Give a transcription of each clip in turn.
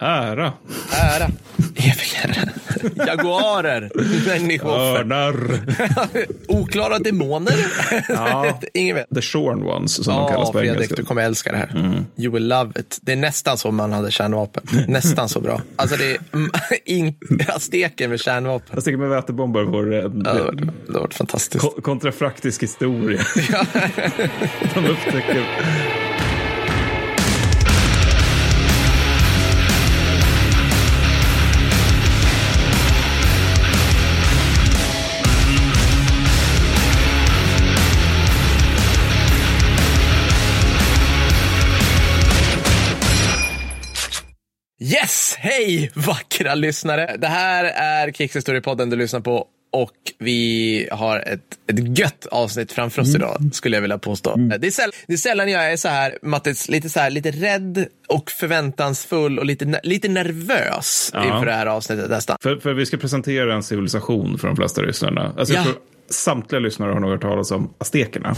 Ära. Ära. Evig ära. Jaguarer. Människoffer. Örnar. Oklara demoner. Ja. Ingen vet. The Shorn Ones, som de Ja, kallas på Fredrik, engelska. du kommer älska det här. Mm. You will love it. Det är nästan som man hade kärnvapen. Nästan så bra. Alltså det är in, azteker med kärnvapen. Jag tycker med vätebomber vore en Ja, det var- fantastiskt. ko- kontrafaktisk historia. de upptäcker... Yes! Hej vackra lyssnare! Det här är Krigshistoriepodden du lyssnar på och vi har ett, ett gött avsnitt framför oss Mm. idag, skulle jag vilja påstå. Det, är säll, det är sällan jag är så här, Mattis, lite, så här, lite rädd och förväntansfull och lite, lite nervös Ja. inför det här avsnittet nästan. För, för vi ska presentera en civilisation för de flesta lyssnarna. Alltså, jag Ja. tror samtliga lyssnare har nog hört talas om aztekerna.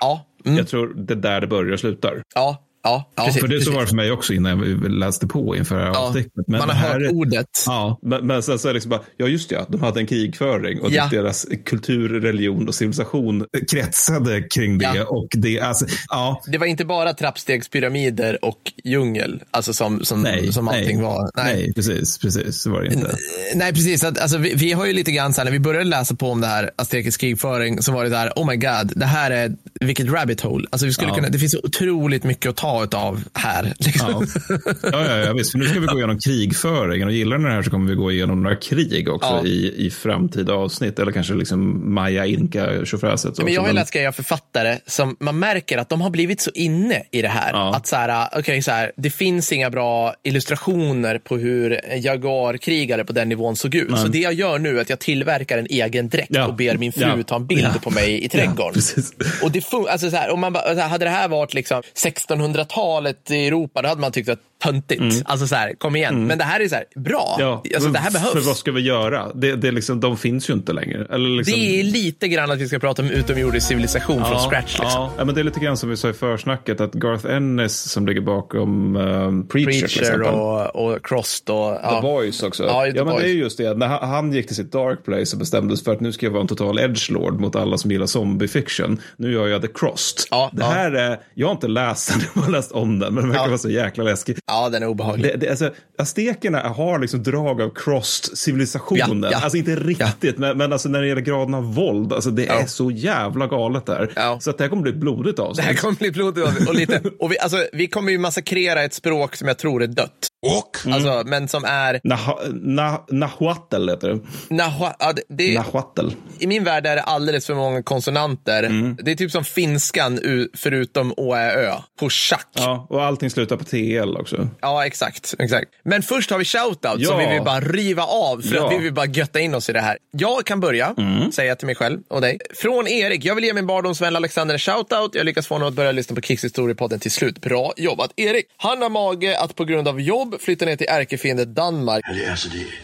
Ja, mm, Jag tror det är där det börjar och slutar. ja, ja, Ja, precis, för det så precis. var det för mig också innan vi läste på inför det här Ja, avsnittet. Man har här hört ordet. Ja, Men, men sen så är det liksom bara, ja just det, de hade en krigföring och Ja. deras kultur, religion och civilisation. kretsade kring det. Ja. Och det, alltså, ja, Det var inte bara trappstegspyramider och djungel, alltså som, som, nej, som allting nej, var. Nej. precis, precis. Så var det inte. Nej, precis. Att, alltså, vi, vi har ju lite grann så här, när vi började läsa på om det här aztekisk krigföring så var det så här, oh my god, det här är vilket rabbit hole. Alltså, vi skulle kunna, det finns så otroligt mycket att ta av här. Liksom. Ja. Ja, ja, ja, visst. För nu ska vi gå igenom krigföringen och gillar ni det här så kommer vi gå igenom några krig också Ja. i, i framtida avsnitt. Eller kanske liksom Maya, Inka, tjofräset. Men jag har ju läst grejer av författare som man märker att de har blivit så inne i det här. Ja. Att så här, okay, så här, det finns inga bra illustrationer på hur en jaguarkrigare på den nivån såg ut. Så det jag gör nu är att jag tillverkar en egen dräkt och ber min fru ta en bild på mig i trädgården. och det fun- alltså så här, om man här, hade det här varit liksom 1900-talet i Europa, då hade man tyckt att töntigt. Alltså så här, kom igen. Men det här är så här, bra. Mm. Ja, alltså, det här behövs. För vad ska vi göra? Det, det är liksom, de finns ju inte längre. Eller liksom, Det är lite grann att vi ska prata om utomjordisk civilisation från scratch. Liksom. Ja. ja, men det är lite grann som vi sa i försnacket att Garth Ennis som ligger bakom um, Preacher, Preacher och, och Crossed och... The Ja. Boys också. Ja, Ja, The men Boys. det är just det. När han- gick till sitt dark place och bestämde sig för att nu ska jag vara en total edgelord mot alla som gillar zombie fiction. Nu gör jag The Crossed. Ja, det ja. här är, jag har inte läst den, jag har läst om den, men den verkar Ja. vara så jäkla läskig. Ja, den är obehaglig. Det, det, alltså, aztekerna har liksom drag av crossed civilisationen. Ja, ja. Alltså inte riktigt, men, men alltså när det gäller graden av våld, alltså det Ja. är så jävla galet där. Ja. Så att det här kommer bli blodigt Det avsnitt. här kommer bli blodigt och lite... Och vi, alltså, vi kommer ju massakrera ett språk som jag tror är dött. Och? Alltså, men som är... Nah, nah, nahuatl heter det. Nahua, ja, det, det, Nahuatl. I min värld är det alldeles för många konsonanter. Mm. Det är typ som finskan förutom å, ä, ö. På schack. Ja. Ja, och allting slutar på TL också. Exakt, exakt. Men först har vi shoutout Ja. som vi vill bara riva av för Ja. att vi vill bara götta in oss i det här. Jag kan börja, Mm. säga till mig själv och dig. Från Erik, jag vill ge min barndomsvän Alexander en shoutout. Jag lyckas få honom att börja lyssna på Krigshistoriepodden till slut. Bra jobbat Erik. Han har mage att på grund av jobb flytta ner till ärkefiende Danmark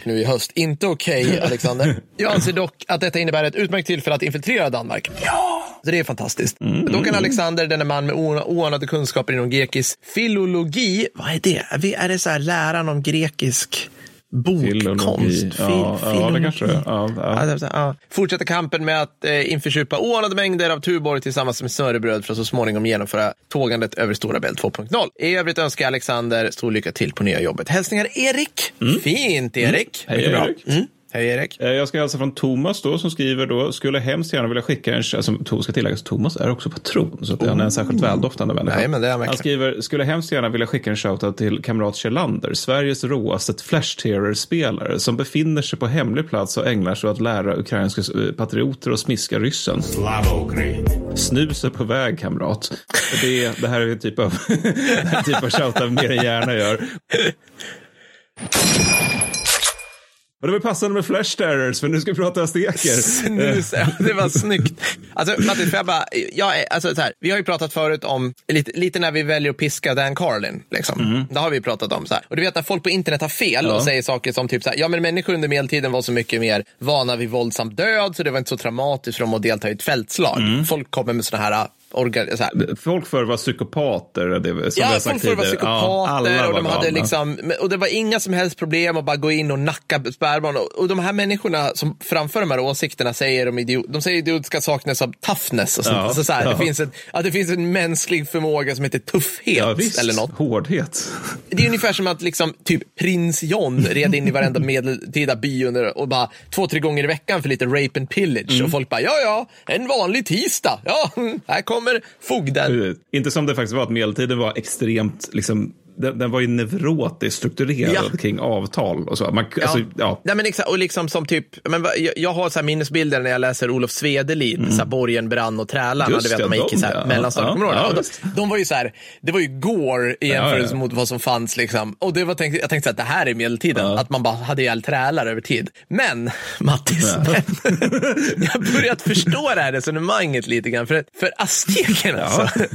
nu i höst. Inte okej, Alexander. Jag anser dock att detta innebär ett utmärkt tillfälle att infiltrera Danmark. Ja! Så det är fantastiskt. Då kan Alexander, denne man med oan- oanade kunskaper inom grekisk filologi, vad är det? Vi- Är det så här läran om grekisk bokkonst? Filologi. Ja, ja, det kanske det är. Ja, ja. Ja, det är så- ja. Fortsätta kampen med att eh, införsupa oanade mängder av Tuborg tillsammans med smörrebröd för att så småningom genomföra tågandet över Stora Bält 2.0. I övrigt önskar jag Alexander stor lycka till på nya jobbet. Hälsningar Erik. Fint Erik. Hej, Mycket bra. Erik. Mm. Hej Erik. Eh, Jag ska hälsa från Thomas då som skriver då, skulle hemskt gärna vilja skicka en, alltså ska tilläggas, Thomas är också patron, så att han är en särskilt väldoftande människa. Nej, men det är han skriver, skulle hemskt gärna vilja skicka en shoutout till kamrat Kjellander, Sveriges råaste Flash Terror-spelare, som befinner sig på hemlig plats och ägnar sig åt att lära ukrainska eh, patrioter och smiska ryssen. Snus är på väg, kamrat. Det, det här är en typ av, typ av shoutout mer än gärna gör. Och det var passande med Flash Terrors, för nu ska vi prata azteker. Snus, ja, det var snyggt. Alltså, Mattis, jag bara, jag är, alltså, så här, vi har ju pratat förut om, lite, lite när vi väljer att piska Dan Carlin. Liksom. Det har vi pratat om. Så här. Och du vet när folk på internet har fel och säger saker som typ så här, ja men människor under medeltiden var så mycket mer vana vid våldsam död, så det var inte så traumatiskt för dem att delta i ett fältslag. Folk kommer med sådana här organ, så här. Folk förr var psykopater. Det, som Ja, jag folk sagt förr var psykopater Ja, och de var hade liksom, och det var inga som helst problem att bara gå in och nacka sperman. Och, och de här människorna som framför de här åsikterna säger de, idiot, de säger idiotiska saker som toughness och sånt. Ja, alltså så här, ja. det finns en, att det finns en mänsklig förmåga som heter tuffhet eller något. Hårdhet. Det är ungefär som att liksom, typ prins John red in i varenda medeltida by under, och bara två, tre gånger i veckan för lite rape and pillage. Mm. Och folk bara, ja, ja, en vanlig tisdag. Ja, här kommer fogden. Inte som det faktiskt var att medeltiden var extremt, liksom, den, den var ju neurotiskt strukturerad Ja. kring avtal och så. Man, ja. Alltså, ja. Nej, men exakt, och liksom som typ, men, jag, jag har så minnesbilder när jag läser Olof Svedelid, så här, Borgen brann och Trälarna, Mm. Just du vet det, de gick i så här, de, ja. mellanstadieområden. Ja, ja, de, de var ju så här, det var ju gore i jämförelse ja. mot vad som fanns liksom. Och det var tänkt, jag tänkte att det här är medeltiden, att man bara hade ihjäl trälar över tid. Men, Mattis, jag har börjat förstå det här resonemanget lite grann, för, för aztekerna alltså.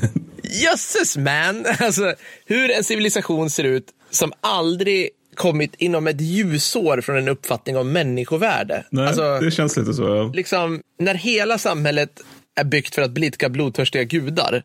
Jösses man! Alltså, hur en civilisation ser ut som aldrig kommit inom ett ljusår från en uppfattning om människovärde. Nej, alltså, det känns lite så. Ja. liksom, när hela samhället är byggt för att blidka blodtörstiga gudar.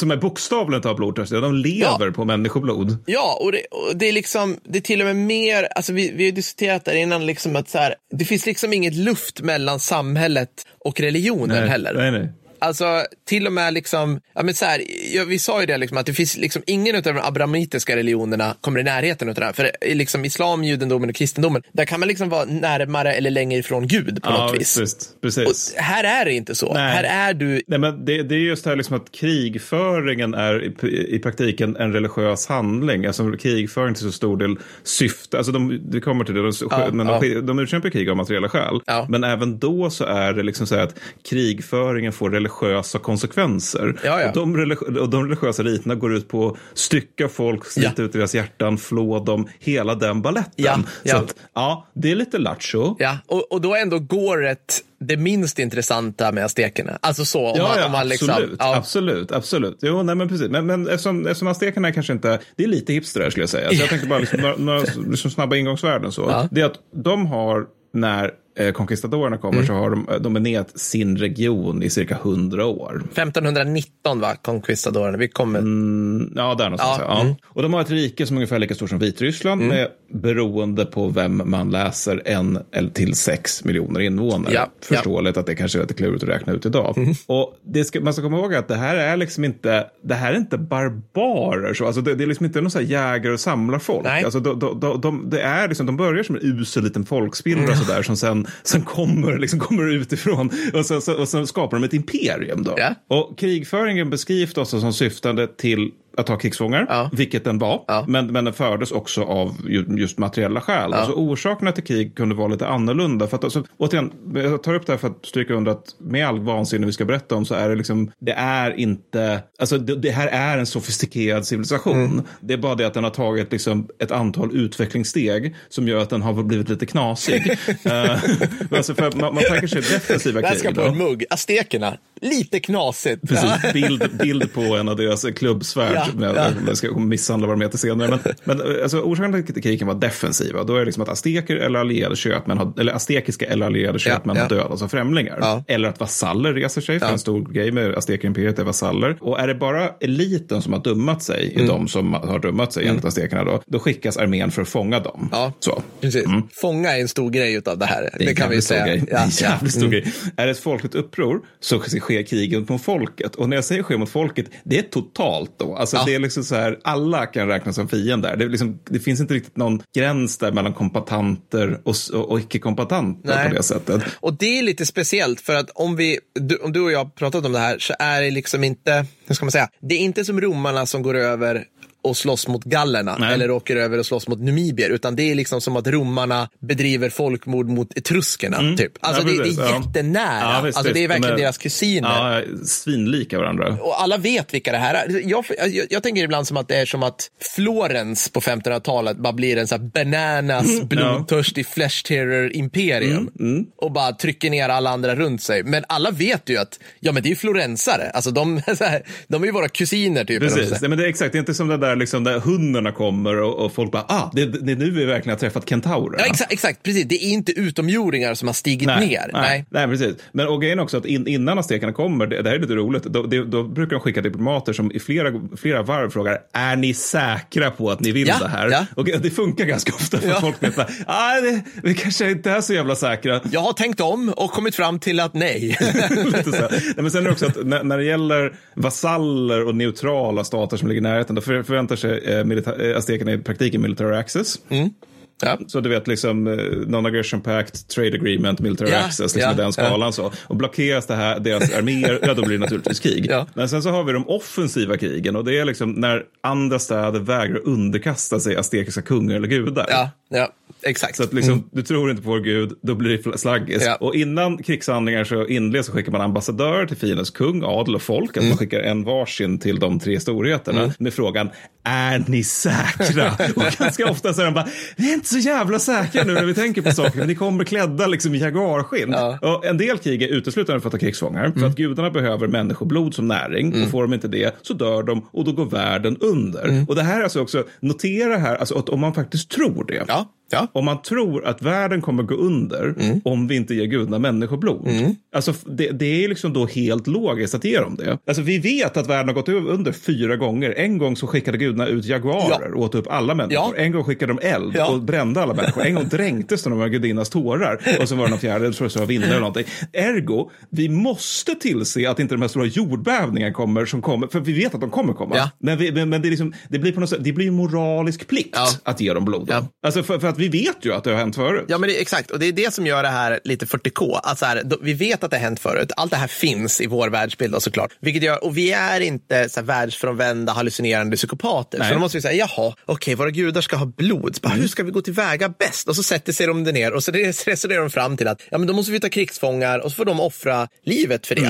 Som är bokstavligt talat blodtörstiga. De lever Ja. på människoblod. Ja, och det, och det är liksom, det är till och med mer, alltså vi, vi har diskuterat där innan, liksom att så här, det finns liksom inget luft mellan samhället och religionen heller. Nej, nej. Alltså till och med liksom, ja men så här, ja, vi sa ju det liksom att det finns liksom ingen av de abrahamitiska religionerna kommer i närheten av det här. För i liksom islam, judendomen och kristendomen, där kan man liksom vara närmare eller längre ifrån Gud på Ja, något vis. visst. Precis. Och här är det inte så. Nej. Här är du, Nej, men det, det är just det här liksom att krigföringen är i, i praktiken en religiös handling. Alltså krigföring till så stor del syfte, alltså de, det kommer till det, de, Ja, men ja. de, de utkämpar krig av materiella skäl. Men även då så är det liksom så här att krigföringen får religiösa konsekvenser. Ja, ja. Och, de religi- och de religiösa riterna går ut på att stycka folk, slita Ja. ut deras hjärtan, flå dem, hela den balletten. Så att, ja, det är lite lattjo. ja, och, och då är ändå gåret det minst intressanta med aztekerna. Alltså så, om Ja, man, ja om man liksom, absolut, ja, absolut, absolut. Jo, nej, men precis. Men, men eftersom, eftersom aztekerna kanske inte, det är lite hipster skulle jag säga. Så jag tänkte bara liksom, några, några liksom snabba ingångsvärden så. Det är att de har, när eh, kommer, Mm. så har de dominerat sin region i cirka hundra år. 1519 va, conquistadorerna. Vi kommer, Ja, där någonstans. Ja, Ja. mm. Och de har ett rike som är ungefär lika stort som Vitryssland, med, beroende på vem man läser, en eller till sex miljoner invånare. Ja, Förståeligt att det kanske är lite klurigt att räkna ut idag. Och det ska, man ska komma ihåg att det här är liksom inte, det här är inte barbarer. Så. Alltså det, det är liksom inte någon så här jägare och samlarfolk. Nej. Alltså de, de, de, de, det är liksom, de börjar som en usel liten folkspillra sådär, som sen, sen kommer, liksom kommer utifrån och sen, och sen skapar de ett imperium. Då. Ja. Och krigföringen beskrivs också som syftande till att ta krigsfångar, Ja. vilket den var. Ja. Men, men den fördes också av ju- just materiella skäl. Alltså, orsakerna till krig kunde vara lite annorlunda. För att, alltså, återigen, jag tar upp det här för att stryka under att med all vansinne vi ska berätta om så är det liksom, det är inte, alltså det, det här är en sofistikerad civilisation. Mm. Det är bara det att den har tagit liksom ett antal utvecklingssteg som gör att den har blivit lite knasig. Eh, alltså för man, man tänker sig defensiva det krig. ska på en mugg. Aztekerna, lite knasigt. Precis, bild, bild på en av deras klubbsvärd. Ja, med, ja. Jag ska misshandla vad de heter senare. Men, men alltså, orsaken till krigen var defensiva. Då är det liksom att azteker eller allierade köpmän, har, eller aztekiska eller allierade köpmän ja. har dödats av främlingar. Ja. Eller att vasaller reser sig, för en stor grej med aztekerimperiet är vasaller. Och är det bara eliten som har dummat sig, Mm. de som har dummat sig gentemot aztekerna, då, då skickas armén för att fånga dem. Ja. Så. Precis. Fånga är en stor grej av det här. Det, Det är kan vi säga. Grej. Det är Ja, en ja. jävligt stor grej. Är det ett folkligt uppror så sker kriget mot folket. Och när jag säger sker mot folket, det är totalt då. Alltså Ja. det är liksom så här, alla kan räknas som fiender. Det, liksom, det finns inte riktigt någon gräns där mellan kompatanter och, och, och icke-kompatanter på det sättet. Och det är lite speciellt för att om, vi, du, om du och jag har pratat om det här så är det liksom inte, hur ska man säga, det är inte som romarna som går över och slåss mot gallerna Nej. eller åker över och slåss mot numibier, utan det är liksom som att romarna bedriver folkmord mot etruskerna. Typ. Alltså Mm. Ja, det, det är ja. jättenära. Ja, visst, alltså det är verkligen De är- deras kusiner. Ja, svinlika varandra. Och alla vet vilka det här är. Jag, jag, jag tänker ibland som att det är som att Florens på 1500-talet bara blir en sån här bananas, Mm, blodtörstig flesh terror imperium och bara trycker ner alla andra runt sig. Men alla vet ju att ja, men det är ju florensare. Alltså de, så här, de är ju våra kusiner typ. Precis, men det är exakt. Det är inte som det där liksom, när hundarna kommer och, och folk bara, ah, det, det är nu vi verkligen har träffat kentaurerna. Ja, exakt, exakt, precis. Det är inte utomjordingar som har stigit Nej, ner. nej, nej, precis. Men och grejen också att in, innan aztekerna kommer, det, det här är lite roligt, då, det, då brukar de skicka diplomater som i flera, flera varv frågar, är ni säkra på att ni vill Ja, det här? ja. Och det funkar ganska ofta för Ja. folk vet att ah, vi kanske inte är så jävla säkra. Jag har tänkt om och kommit fram till att nej. Lite så. Nej, men sen är det också att när, när det gäller vasaller och neutrala stater som ligger i närheten, då för, förväntar sig eh, eh, aztekerna i praktiken military access. ja. Så du vet, liksom eh, non-aggression pact, trade agreement, military Ja, access, liksom ja, den skalan. Så. Och blockeras det här, deras arméer, ja då blir det naturligtvis krig. Men sen så har vi de offensiva krigen och det är liksom när andra städer vägrar underkasta sig aztekiska kungar eller gudar. Ja, exakt. Så att liksom, du tror inte på vår gud, då blir det slaggis. Ja. Och innan krigshandlingar så inleds så skickar man ambassadörer till fiendens kung, adel och folk. Att Mm. man skickar en varsin till de tre storheterna med frågan, är ni säkra? och ganska ofta så är de bara, vi är inte så jävla säkra nu när vi tänker på saker, men ni kommer klädda liksom i jaguarskinn. Ja. Och en del krig är uteslutande för att ta krigsfångar, för att gudarna behöver människoblod som näring. Och får de inte det så dör de och då går världen under. Och det här är alltså också, notera här, alltså att om man faktiskt tror det. Ja, 있습니다. Ja. Om man tror att världen kommer gå under om vi inte ger gudarna människoblod. Alltså, det, det är liksom då helt logiskt att ge dem det. Alltså, vi vet att världen har gått under fyra gånger. En gång så skickade gudarna ut jaguarer och åt upp alla människor. Ja. En gång skickade de eld Ja. och brände alla människor. En gång dränktes de av gudinnas tårar. Och så var det någon fjärde, jag tror det var vindar eller någonting. Ergo, vi måste tillse att inte de här stora jordbävningarna kommer som kommer. För vi vet att de kommer komma. Ja. Men, vi, men, men det, är liksom, det blir på något sätt, det blir en moralisk plikt Ja. att ge dem blod. Ja. Alltså för, för att vi vet ju att det har hänt förut. Ja, men det, exakt. Och det är det som gör det här lite 40K. Att så här, då, vi vet att det har hänt förut. Allt det här finns i vår världsbild då, såklart. Vilket gör, och vi är inte så här, världsfrånvända, hallucinerande psykopater. Nej. Så då måste vi säga, jaha, okej, våra gudar ska ha blod. Bara, Hur ska vi gå tillväga bäst? Och så sätter sig de ner och så resonerar de fram till att ja, men då måste vi ta krigsfångar och så får de offra livet för det.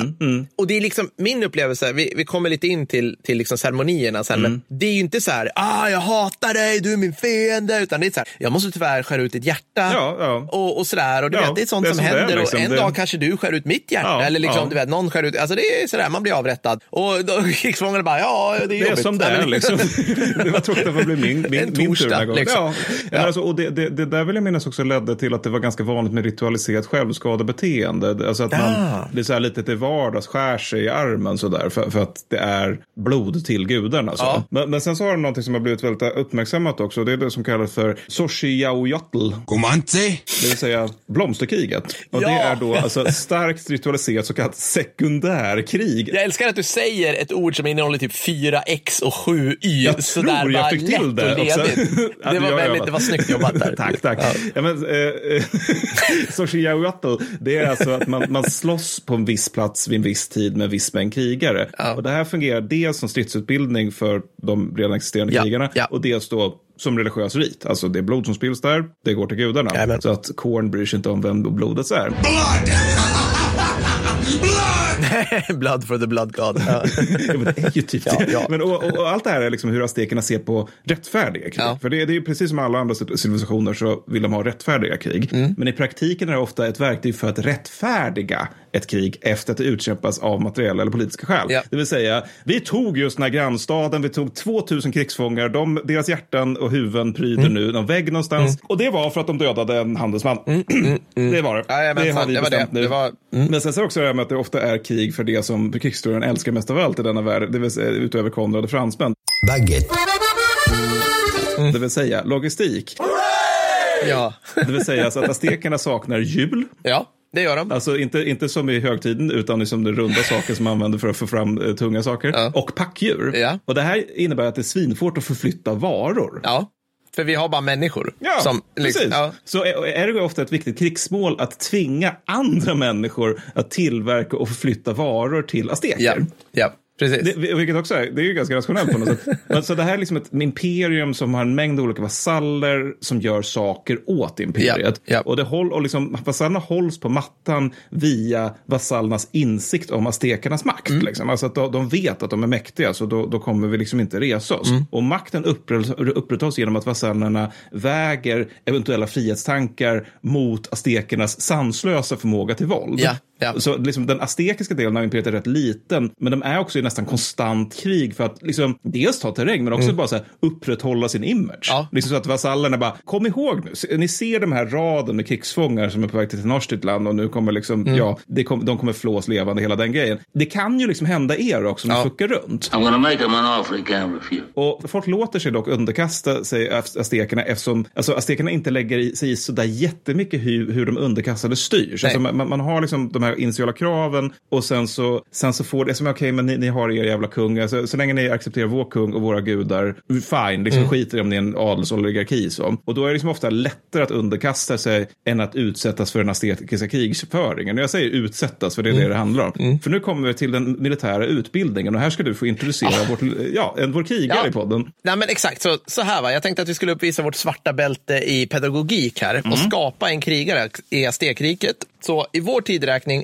Och det är liksom min upplevelse, vi, vi kommer lite in till, till liksom ceremonierna sen, men det är ju inte så här, ah, jag hatar dig, du är min fiende, utan det är så här, jag måste tyvärr skära ut ditt hjärta Ja, ja. och, och sådär. Och du Ja, vet, det är sånt det är som som händer. liksom. och en Det- dag kanske du skär ut mitt hjärta. Eller liksom, du vet, någon skär ut. Alltså det är sådär, man blir avrättad. Och då, krigsfångarna bara, ja, det är Det är jobbigt. som det är liksom. det var tråkigt att det blev min, min, En min tur torsdag, den här gången. liksom. Ja. Alltså, och det, det, det där vill jag minnas också ledde till att det var ganska vanligt med ritualiserat självskadebeteende. Alltså att man, Ah. det är så här lite till vardags skär sig i armen sådär för, för att det är blod till gudarna. Så. Men, men sen så har det någonting som har blivit väldigt uppmärksammat också. Det är det som kallas för Soshi-Yaoyatl. Comante? Det vill säga blomsterkriget. Och Ja. det är då alltså starkt ritualiserat så kallat sekundärkrig. Jag älskar att du säger ett ord som innehåller typ 4x och 7y. Jag sådär tror jag fick till det också. Ja, Det var, jag väldigt, det var snyggt jobbat där. tack, tack. Ja. men, eh, det är alltså att man, man slåss på en viss plats vid en viss tid med en viss mängd krigare. Ja. Och det här fungerar dels som stridsutbildning för de redan existerande Ja, krigarna ja. och dels då som religiös rit. Alltså det är blod som spills där, det går till gudarna. Jajamän. Så att Korn bryr sig inte om vem blodet är. Blood! Blood! for the blood god. Ja. Ja, men det är ju typ Ja, det. ja. Men, och, och, och allt det här är liksom hur aztekerna ser på rättfärdiga krig. Ja. För det, det är ju precis som alla andra civilisationer så vill de ha rättfärdiga krig. Mm. Men i praktiken är det ofta ett verktyg för att rättfärdiga ett krig efter att det utkämpas av materiella eller politiska skäl. Ja. Det vill säga, vi tog just den här grannstaden, vi tog 2000 krigsfångar, de, deras hjärtan och huvuden pryder Mm. nu någon vägg någonstans. Och det var för att de dödade en handelsman. Det var det. Vi det var det. bestämt nu. Det var- Men sen så är det också det här med att det ofta är krig för det som krigshistorien älskar mest av allt i denna värld, det vill säga utöver Konrad och fransmän. Baguette. Det vill säga logistik. Ja. Det vill säga att aztekerna saknar hjul. ja, det gör de. Alltså inte, inte som i högtiden utan liksom de runda saker som man använder för att få fram eh, tunga saker. Ja. Och packdjur. Ja. Och det här innebär att det är svinfort att förflytta varor. Ja, för vi har bara människor. Ja, som, liksom, precis. ja. Så är är det ofta ett viktigt krigsmål att tvinga andra människor att tillverka och förflytta varor till azteker. Ja, ja, precis. Det, vilket också är, det är ju ganska rationellt på något sätt. Men Så det här är liksom ett imperium som har en mängd olika vasaller som gör saker åt imperiet. Ja, ja. Och, det håll, och liksom, vasallerna hålls på mattan via vasallernas insikt om aztekernas makt. Mm. Liksom. Alltså att de, de vet att de är mäktiga, så då, då kommer vi liksom inte resa oss. Mm. Och makten upprätthålls genom att vasallerna väger eventuella frihetstankar mot aztekernas sanslösa förmåga till våld. Ja, Ja. Så liksom, den aztekiska delen av imperiet är rätt liten, men de är också i nästan konstant krig för att liksom, dels ta terräng, men också bara så här, upprätthålla sin image. Mm. Ja. Liksom så att vasallerna bara, kom ihåg nu, ni ser de här raden med krigsfångar som är på väg till Tenochtitlan och nu kommer liksom, Mm. ja, det kom, de kommer flås levande, hela den grejen. Det kan ju liksom hända er också om Ja. ni fuckar runt. I'm gonna make him an offer he can't refuse. Och folk låter sig dock underkasta sig az- aztekerna eftersom alltså, aztekerna inte lägger sig i så där jättemycket hur, hur de underkastade styrs. Alltså, man, man har liksom de här initiala kraven och sen så, sen så får det som är okej, men ni, ni har er jävla kung. Alltså, så länge ni accepterar vår kung och våra gudar, fine, liksom Mm. skiter om ni är en adelsoligarki. Så. Och då är det liksom ofta lättare att underkasta sig än att utsättas för den aztekiska krigsföringen. Och jag säger utsättas, för det är Mm. det det handlar om. För nu kommer vi till den militära utbildningen och här ska du få introducera vårt, ja, en, vår krigare Ah. Ja. i podden. Nej, men exakt. Så, så här va. Jag tänkte att vi skulle uppvisa vårt svarta bälte i pedagogik här och skapa en krigare i Aztekriket. Så i vår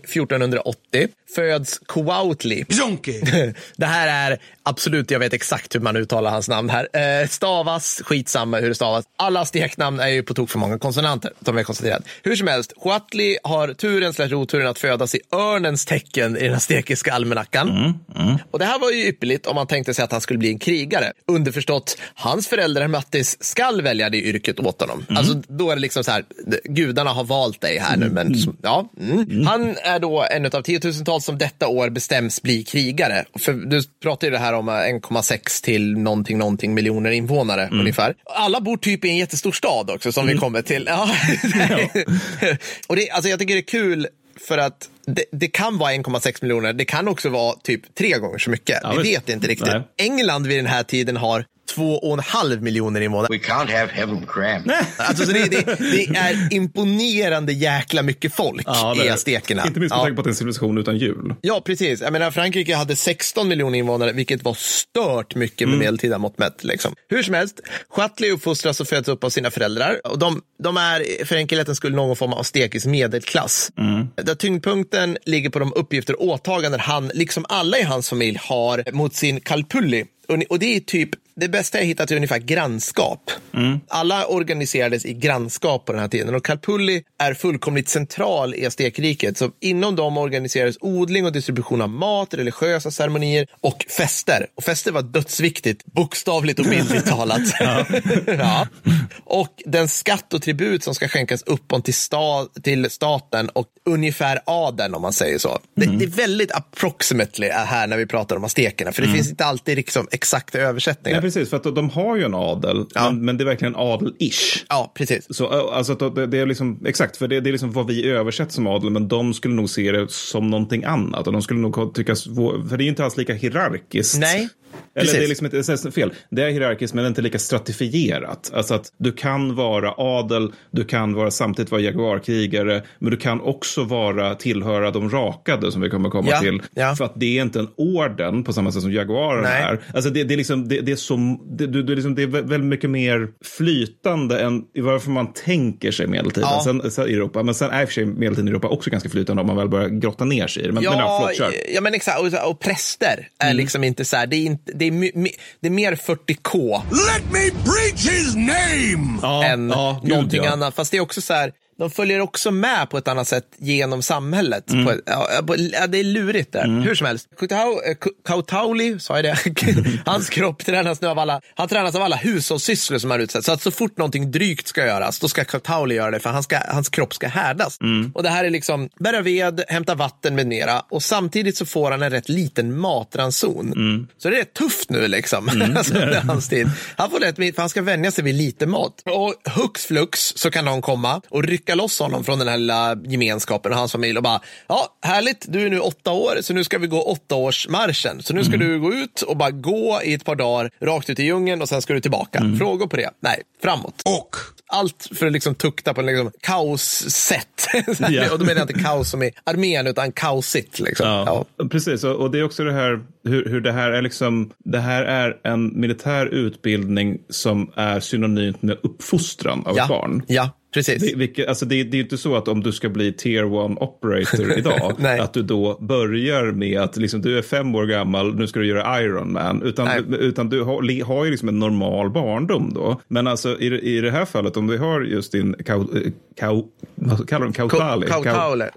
1480 föds Coautli. Det här är absolut, jag vet exakt hur man uttalar hans namn här. Eh, stavas, skitsamma hur det stavas. Alla azteknamn är ju på tok för många konsonanter, som vi har konstaterat. Hur som helst, Coatli har turen slash oturen att födas i örnens tecken i den aztekiska almanackan. Och det här var ju ypperligt om man tänkte sig att han skulle bli en krigare. Underförstått, hans föräldrar Mattis skall välja det yrket åt honom. Alltså då är det liksom så här, gudarna har valt dig här nu. Men så- ja, mm. Han är då en av tiotusentals som detta år bestäms bli krigare. För du pratar ju det här om eh, 1,6 till någonting, någonting miljoner invånare ungefär. Alla bor typ i en jättestor stad också som vi kommer till. Ja. Och det, alltså jag tycker det är kul för att det, det kan vara 1,6 miljoner. Det kan också vara typ tre gånger så mycket. Ja, vi vet inte riktigt. Nej. England vid den här tiden har två och en halv miljoner invånare. We can't have heaven crammed. Alltså, så det, det, det är imponerande jäkla mycket folk det i aztekerna. Inte minst med Ja. tanke på att det är en civilisation utan jul. Ja, precis. Jag menar, Frankrike hade 16 miljoner invånare, vilket var stört mycket med medeltida mått mätt. Liksom. Hur som helst, Chatli uppfostras och föds upp av sina föräldrar. Och de, de är för enkelhetens skull någon form av aztekisk medelklass. Där tyngdpunkten ligger på de uppgifter och åtaganden han, liksom alla i hans familj, har mot sin kalpulli. Och det är typ det bästa jag hittat är ungefär grannskap. Alla organiserades i grannskap på den här tiden och Kalpulli är fullkomligt central i Aztekriket. Så inom dem organiserades odling och distribution av mat, religiösa ceremonier och fester. Och fester var dödsviktigt, bokstavligt och bildligt talat. ja. Och den skatt och tribut som ska skänkas uppåt till, sta till staten och ungefär adeln om man säger så. Det, det är väldigt approximately här när vi pratar om aztekerna, för det finns inte alltid liksom exakta översättningar. Precis, för att de har ju en adel, Ja. men, men det är verkligen adel-ish. Ja, precis. Så, alltså, det, det är liksom, exakt, för det, det är liksom vad vi översätter som adel, men de skulle nog se det som någonting annat. Och de skulle nog tycka, för det är ju inte alls lika hierarkiskt. Nej, Eller precis. det är liksom inte, det är fel. Det är hierarkiskt, men det är inte lika stratifierat. Alltså att du kan vara adel, du kan vara, samtidigt vara jaguarkrigare, men du kan också vara tillhöra de rakade som vi kommer komma Ja, till. ja. För att det är inte en orden på samma sätt som jaguaren Nej. är. Alltså det, det, är liksom, det, det är som, det, det, är liksom, det är vä- väldigt mycket mer flytande än varför man tänker sig medeltiden Ja. sen, sen Europa. Men sen är i och för sig medeltiden i Europa också ganska flytande om man väl börjar grotta ner sig i det. Men, men ja, Ja, förlåt, ja, men exakt. Och, och präster är liksom inte så här. Det är, inte, det, är det är mer 40K Let me preach his name! Ja, än ja, någonting ja. annat. Fast det är också så här. De följer också med på ett annat sätt genom samhället. Mm. Ett, ja, på, ja, det är lurigt där. Hur som helst. Eh, Ka- Kautauli, sa jag det? Hans kropp tränas nu av alla, han tränas av alla hushållssysslor som han utsätts. Så att så fort någonting drygt ska göras, då ska Kautauli göra det för han ska, hans kropp ska härdas. Mm. Och det här är liksom bära ved, hämta vatten med mera. Och samtidigt så får han en rätt liten matranson. Mm. Så det är tufft nu liksom. alltså, under hans tid. Han får rätt, för han ska vänja sig vid lite mat. Och hux flux så kan någon komma och rycka loss honom från den här lilla gemenskapen och hans familj och bara, ja, härligt, du är nu åtta år, så nu ska vi gå åttaårsmarschen. Så nu ska du gå ut och bara gå i ett par dagar rakt ut i djungeln och sen ska du tillbaka. Frågor på det? Nej, framåt. Och Allt för att liksom tukta på en liksom kaossätt. Ja. och då menar jag inte kaos som i armén, utan kaosigt. Liksom. Ja, Ja. precis. Och, och det är också det här hur, hur det här är liksom. Det här är en militär utbildning som är synonymt med uppfostran av Ja. barn. ja, precis. Det, vilket, alltså det, det är ju inte så att om du ska bli tier one operator idag, att du då börjar med att liksom, du är fem år gammal, nu ska du göra Iron Man. Utan, Nej. utan du har, har ju liksom en normal barndom då. Men alltså i, i det här fallet, om vi har just din kau, kau, vad kallar de Kautali?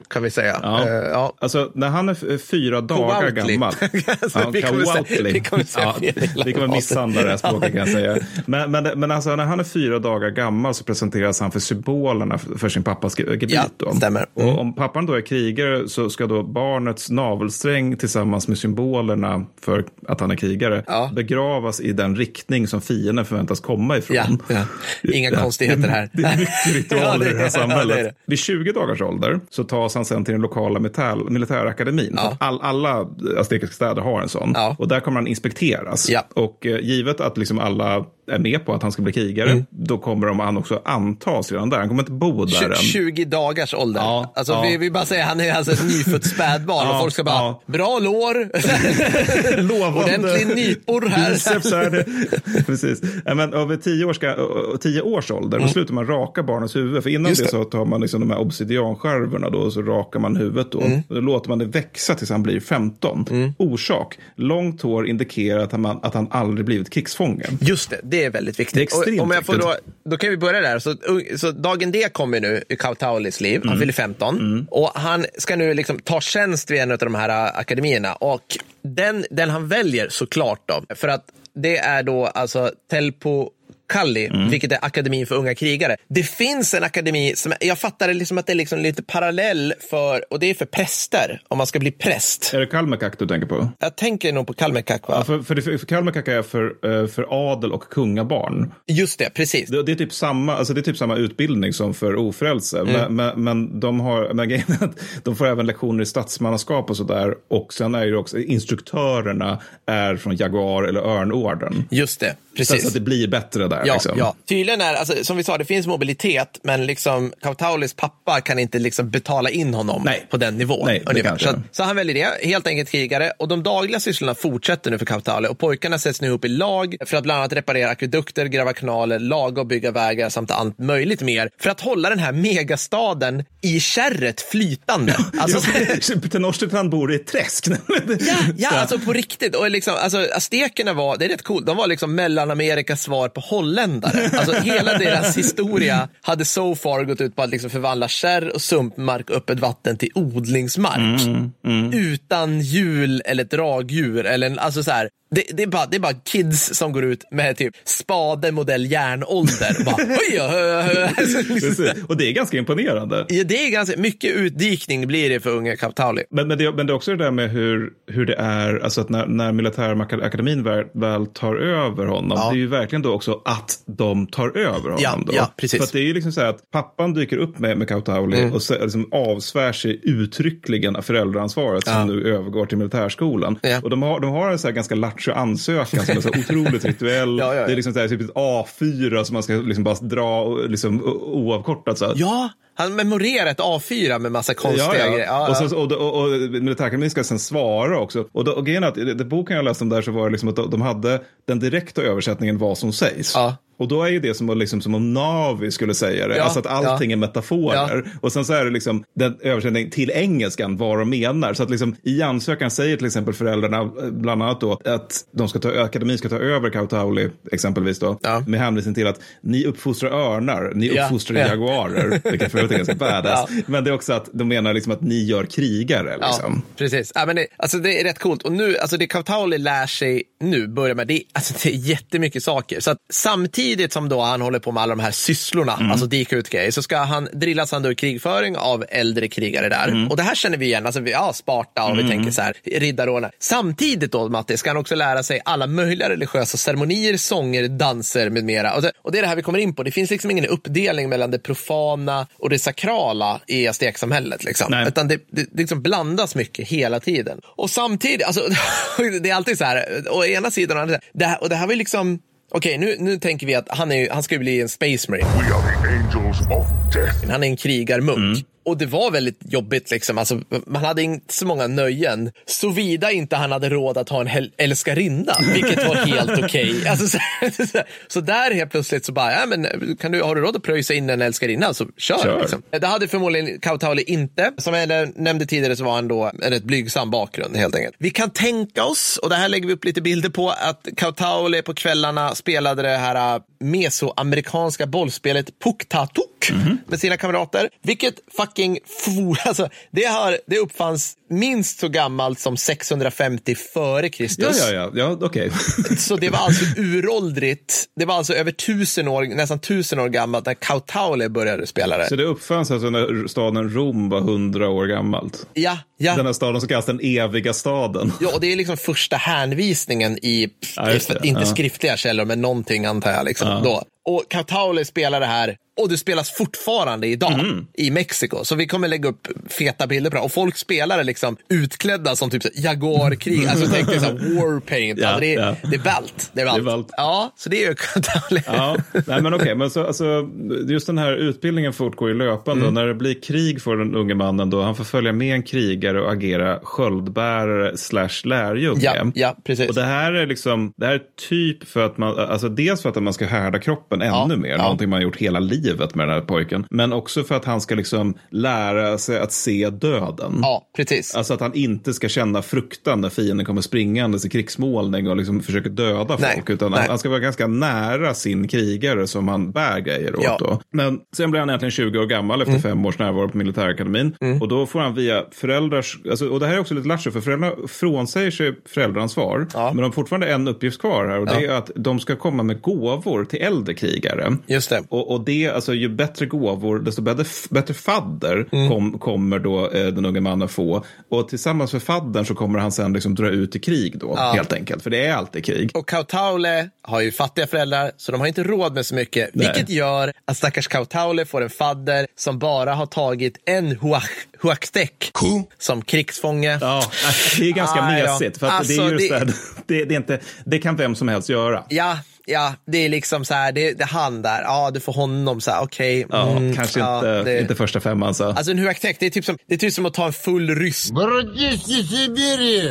Kan vi säga. Ja. Eh, ja. Alltså när han är fyra dagar Kowautli. gammal. Alltså, vi kommer säga- vi kommer säga ja, Vi kommer misshandla det här språket kan jag säga. Men, men, men alltså när han är fyra dagar gammal så presenteras han för symbolerna för sin pappas ge- gebit. Ja, då. stämmer. Mm. Och om pappan då är krigare så ska då barnets navelsträng tillsammans med symbolerna för att han är krigare Ja. begravas i den riktning som fienden förväntas komma ifrån. Ja, ja. Inga konstigheter här. Det är mycket ritualer i det här är- samhället. det det. Vid 20 dagars ålder så tas han sen till den lokala militär, militärakademin. All, alla aztekiska städer har en sån. Och där kommer han inspekteras. Och eh, givet att liksom alla är med på att han ska bli krigare, Mm. då kommer de, han också antas redan där. Han kommer inte bo där Tju- än. 20 dagars ålder. Ja, alltså, ja. Vi, vi bara säger han är alltså ett nyfött spädbarn och Ja, folk ska bara, ja. bra lår, Lovande. ordentlig nypor här. Biceps är det. Precis. Men över tio, år ska, tio års ålder då slutar man raka barnens huvud. För innan Mm. Just det så tar man liksom de här obsidianskärvorna då, och så rakar man huvudet då. Mm. Och då låter man det växa tills han blir 15. Orsak, långt hår indikerar att han, att han aldrig blivit krigsfånge. Just det, det är väldigt viktigt. Är och, om jag får då, då kan vi börja där. Så, så dagen D kommer nu i Kautaulis liv. Mm. Han fyller 15 och han ska nu liksom ta tjänst vid en av de här äh, akademierna. Och den, den han väljer såklart då, för att det är då alltså Telpo Kalli, Mm. vilket är akademin för unga krigare. Det finns en akademi som jag fattar det liksom att det är liksom lite parallell för, och det är för präster, om man ska bli präst. Är det Kalmekak du tänker på? Jag tänker nog på Kalmekak, va? Ja, för, för, för, för Kalmekak är för, eh, för adel och kungabarn. Just det, precis. Det, det, är typ samma, alltså det är typ samma utbildning som för ofrälse. Mm. Men, men, men de har, men de får även lektioner i statsmannaskap och sådär. Och sen är det också, instruktörerna är från Jaguar eller Örnorden. Just det, Så, precis. så att det blir bättre där. Ja, liksom. ja. Tydligen är, alltså, som vi sa, det finns mobilitet, men liksom Kautaulis pappa kan inte liksom betala in honom Nej. på den nivån. Nej, så, att- så han väljer det, helt enkelt krigare. Och de dagliga sysslorna fortsätter nu för Kautauli och pojkarna sätts nu ihop i lag för att bland annat reparera akvedukter, gräva kanaler, laga och bygga vägar samt allt möjligt mer för att hålla den här megastaden i kärret flytande. Alltså, Tenochtitlan bor i ett träsk. Ja, ja alltså på riktigt. Och liksom, alltså, aztekerna var, det är rätt coolt, de var liksom Mellanamerikas svar på holländare. Alltså hela deras historia hade so far gått ut på att liksom förvandla kärr och sumpmark och öppet vatten till odlingsmark. Utan hjul eller dragdjur. Eller, alltså så här, det, det, är bara, det är bara kids som går ut med typ spade modell järnålder. Och bara, oj. Precis. Och det är ganska imponerande. Ja, det är ganska mycket utdikning blir det för unga Kaptauli. Men, men, det, men det är också det där med hur, hur det är, alltså att när, när militärakademin väl, väl tar över honom, Ja. det är ju verkligen då också att de tar över honom. Ja, då. ja, precis. För att det är ju liksom så här att pappan dyker upp med, med Kautauli Mm. och så, liksom avsvär sig uttryckligen av föräldraansvaret som nu övergår till militärskolan. Ja. Och de har, de har en så här ganska lattjo ansökan som är så otroligt rituell. Ja, ja, ja. Det är liksom så här, typ ett A4 som man ska liksom bara dra liksom, oavkortat. Så här. Ja, han memorerar ett A4 med massa konstiga Ja, grejer. ja. Ja, Och, så, och, och, och militärakademin ska sen svara också. Och, då, och grejen är att i den boken jag läste om där så var det liksom att de, de hade den direkta översättningen vad som sägs. Ja. Och då är ju det som, liksom, som om Navi skulle säga det. Ja, Alltså att allting är metaforer. Och sen så är det liksom den översättningen till engelskan vad de menar. Så att liksom i ansökan säger till exempel föräldrarna eh, bland annat då att de ska ta, akademin ska ta över Kautauli exempelvis då. Ja. Med hänvisning till att ni uppfostrar örnar, ni Ja, uppfostrar ja. jaguarer. Vilket för är ganska badass. Ja. Men det är också att de menar liksom att ni gör krigare. Liksom. Ja, precis. Ja, men det, alltså det är rätt coolt. Och nu, alltså det Kautauli lär sig nu, börjar med, det, alltså det är jättemycket saker. Så att samtidigt som då han håller på med alla de här sysslorna, alltså dika ut grejer, så ska han drillas han då i krigföring av äldre krigare där. Och det här känner vi igen, alltså vi, ja, Sparta och vi tänker så här, riddarordnar. Samtidigt då, Matte, ska han också lära sig alla möjliga religiösa ceremonier, sånger, danser med mera. Och det, och det är det här vi kommer in på. Det finns liksom ingen uppdelning mellan det profana och det sakrala i azteksamhället. Liksom. Nej. Utan det, det, det liksom blandas mycket hela tiden. Och samtidigt, alltså, det är alltid så här, å ena sidan, och andra sidan, det här, och det här var liksom, okej nu, nu tänker vi att han, är, han ska ju bli en space marine. Han är en krigarmunk. Och det var väldigt jobbigt, liksom. alltså, man hade inte så många nöjen. Såvida inte han hade råd att ha en älskarinna, vilket var helt okej. Alltså, så, så, så där helt plötsligt så bara, ja, men, kan du, har du råd att pröjsa in en älskarinna så kör. Kör. Liksom. Det hade förmodligen Kautauli inte. Som jag nämnde tidigare så var han då en rätt blygsam bakgrund helt enkelt. Vi kan tänka oss, och det här lägger vi upp lite bilder på, att Kautauli på kvällarna spelade det här äh, mesoamerikanska bollspelet Puktatuk. bort med sina kamrater. Vilket fucking for, alltså, det, har, det uppfanns minst så gammalt som 650 före Ja, Kristus. ja, ja, ja okej. Så det var alltså uråldrigt. Det var alltså över tusen år, nästan tusen år gammalt när Kautaule började spela det. Så det uppfanns alltså när staden Rom var hundra år gammalt? Ja, ja. Den här staden som kallas den eviga staden. Ja, och det är liksom första hänvisningen i, Ja, inte Ja. skriftliga källor, men någonting antar jag. Liksom, då. Och Kautaule spelar det här och det spelas fortfarande idag Mm. i Mexiko. Så vi kommer lägga upp feta bilder på det. Och folk spelar det liksom utklädda som typ Jaguar-krig. Alltså tänk dig warpaint. Ja, alltså, det, är, ja. det är ballt. Det är ballt. Det är ballt. Ja, så det är ju. Ja, nej men okej, men så, alltså, just den här utbildningen fortgår ju löpande. Och när det blir krig för den unge mannen då, han får följa med en krigare och agera sköldbärare slash lärjunge. Ja, ja, precis. Och det här är liksom, det här är typ för att man, alltså dels för att man ska härda kroppen ännu Ja, mer, ja. någonting man har gjort hela livet med den här pojken. Men också för att han ska liksom lära sig att se döden. Ja, precis. Alltså att han inte ska känna fruktan när fienden kommer springandes i krigsmålning och liksom försöker döda Nej, folk. Utan nej. han ska vara ganska nära sin krigare som han bär grejer åt. Ja. Då. Men sen blir han äntligen 20 år gammal efter Mm. fem års närvaro på militärakademin. Och då får han via föräldrars, alltså, och det här är också lite lattjo för föräldrarna frånsäger sig föräldraansvar. Ja. Men de har fortfarande en uppgift kvar här och det är att de ska komma med gåvor till äldre krigare. Just det. Och, och det, alltså ju bättre gåvor, desto bättre, bättre fadder Mm. kom, kommer då eh, den unge mannen få. Och tillsammans med faddern så kommer han sen liksom dra ut i krig då, helt enkelt. För det är alltid krig. Och Kautaule har ju fattiga föräldrar, så de har inte råd med så mycket. Nej. Vilket gör att stackars Kautaule får en fadder som bara har tagit en huach, som krigsfånge. Ja, det är ganska då. mesigt. För att Alltså, det, är ju just det- det, här, det, det, är inte, det kan vem som helst göra. Ja, ja, det är liksom så här, det, det är han där, ja du får honom så här, okej. Ja, mm, kanske ja, inte, det- inte första femman. Så. Alltså en huachtek, det är typ som, det är typ som att ta en full ryss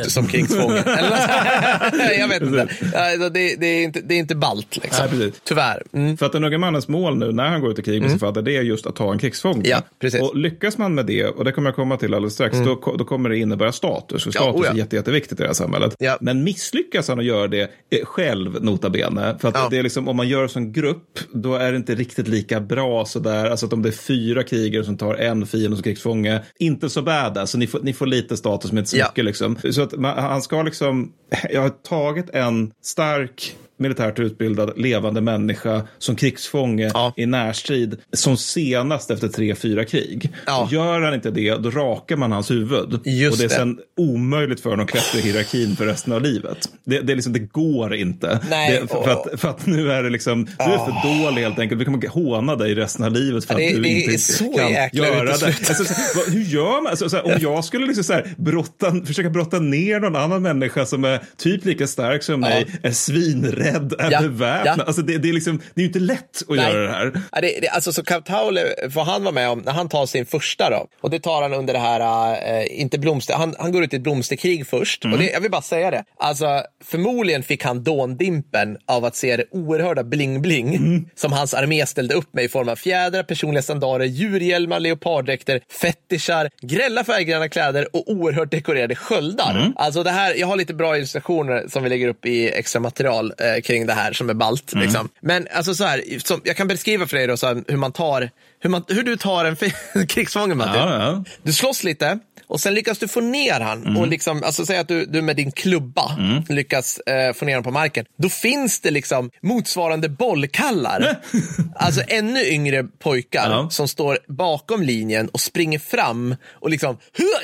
som krigsfånge. Jag vet inte. Alltså, det, det, är inte. Det är inte balt liksom. Nej, precis. Tyvärr. Mm. För att den unge mannens mål nu när han går ut i krig med sin fadder, det är just att ta en krigsfånge. Ja, precis. Och lyckas man med det, och det kommer jag komma till alldeles strax, då, ko- då kommer det innebära status. För Ja, status oh ja. är jätte, jätteviktigt i det här samhället. Ja. Men misslyckas han att göra det eh, själv, nota bene, för att Ja. det är liksom, om man gör som grupp, då är det inte riktigt lika bra sådär. Alltså att om det är fyra krigare som tar en fiende som krigsfånge, inte så bad alltså, ni får, ni får lite status men inte så Ja. mycket liksom. Så att man, han ska liksom, jag har tagit en stark militärt utbildad levande människa som krigsfånge Ja. i närstrid som senast efter tre, fyra krig. Ja. Gör han inte det, då rakar man hans huvud. Just och det är det. sen omöjligt för honom att klättra i hierarkin för resten av livet. Det, det, är liksom, det går inte. Nej, det, för, för, att, för att nu är det liksom, du är för dålig helt enkelt. Vi kommer håna dig resten av livet för att du inte kan göra det. Alltså, hur gör man? Alltså, så här, om jag skulle liksom så här, brotta, försöka brotta ner någon annan människa som är typ lika stark som mig, är svinrädd, är Ja, beväpnad. ja. Alltså, det, det, är liksom, det är ju inte lätt att Nej. göra det här. Ja, det, det, alltså, så Kautaule får han vara med om när han tar sin första då. Och det tar han under det här, eh, inte blomster, han, han går ut i ett blomsterkrig först. Och det, jag vill bara säga det. Alltså, förmodligen fick han dåndimpen av att se det oerhörda bling-bling som hans armé ställde upp med i form av fjädrar, personliga sandaler, djurhjälmar, leoparddräkter, fetischar, grälla färggranna kläder och oerhört dekorerade sköldar. Alltså det här, jag har lite bra illustrationer som vi lägger upp i extra material eh, kring det här som är balt. Liksom. Men alltså så här, som, jag kan beskriva för dig då, så här, hur man tar, hur, man, hur du tar en krigsfånge Martin. Ja, ja. Du slåss lite och sen lyckas du få ner han och liksom, alltså säg att du, du med din klubba lyckas eh, få ner honom på marken. Då finns det liksom motsvarande bollkallar. alltså ännu yngre pojkar Ja. som står bakom linjen och springer fram och liksom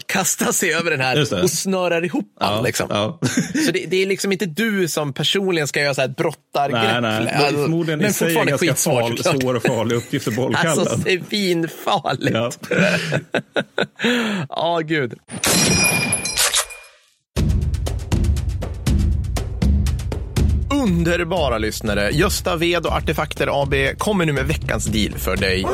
kastar sig över den här och snörar ihop Ja, han. Liksom. ja. Så det, det är liksom inte du som personligen ska göra så här brottargrepp. Nej, nej. Alltså, Men förmodligen i men sig en fortfarande ganska skitsvårt. far, såklart. svår och farlig uppgift för bollkallen. Alltså svinfarligt. Ja. Ja, herregud. Underbara lyssnare. Gösta Ved och Artefakter AB kommer nu med veckans deal för dig.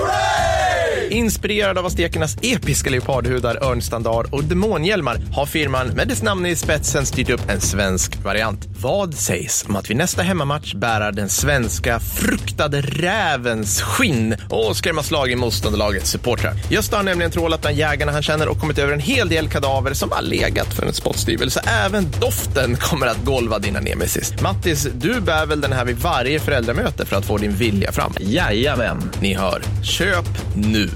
Inspirerad av aztekernas episka leopardhudar, örnstandard och demonhjälmar har firman med dess namn i spetsen styrt upp en svensk variant. Vad sägs om att vid nästa hemmamatch bära den svenska fruktade rävens skinn och skrämma slag i motståndarlagets supportrar? Gösta har nämligen trålat bland jägarna han känner och kommit över en hel del kadaver som bara legat för en spottstyver, så även doften kommer att golva dina nemesis. Mattis, du bär väl den här vid varje föräldramöte för att få din vilja fram? Jajamän. Ni hör, köp nu.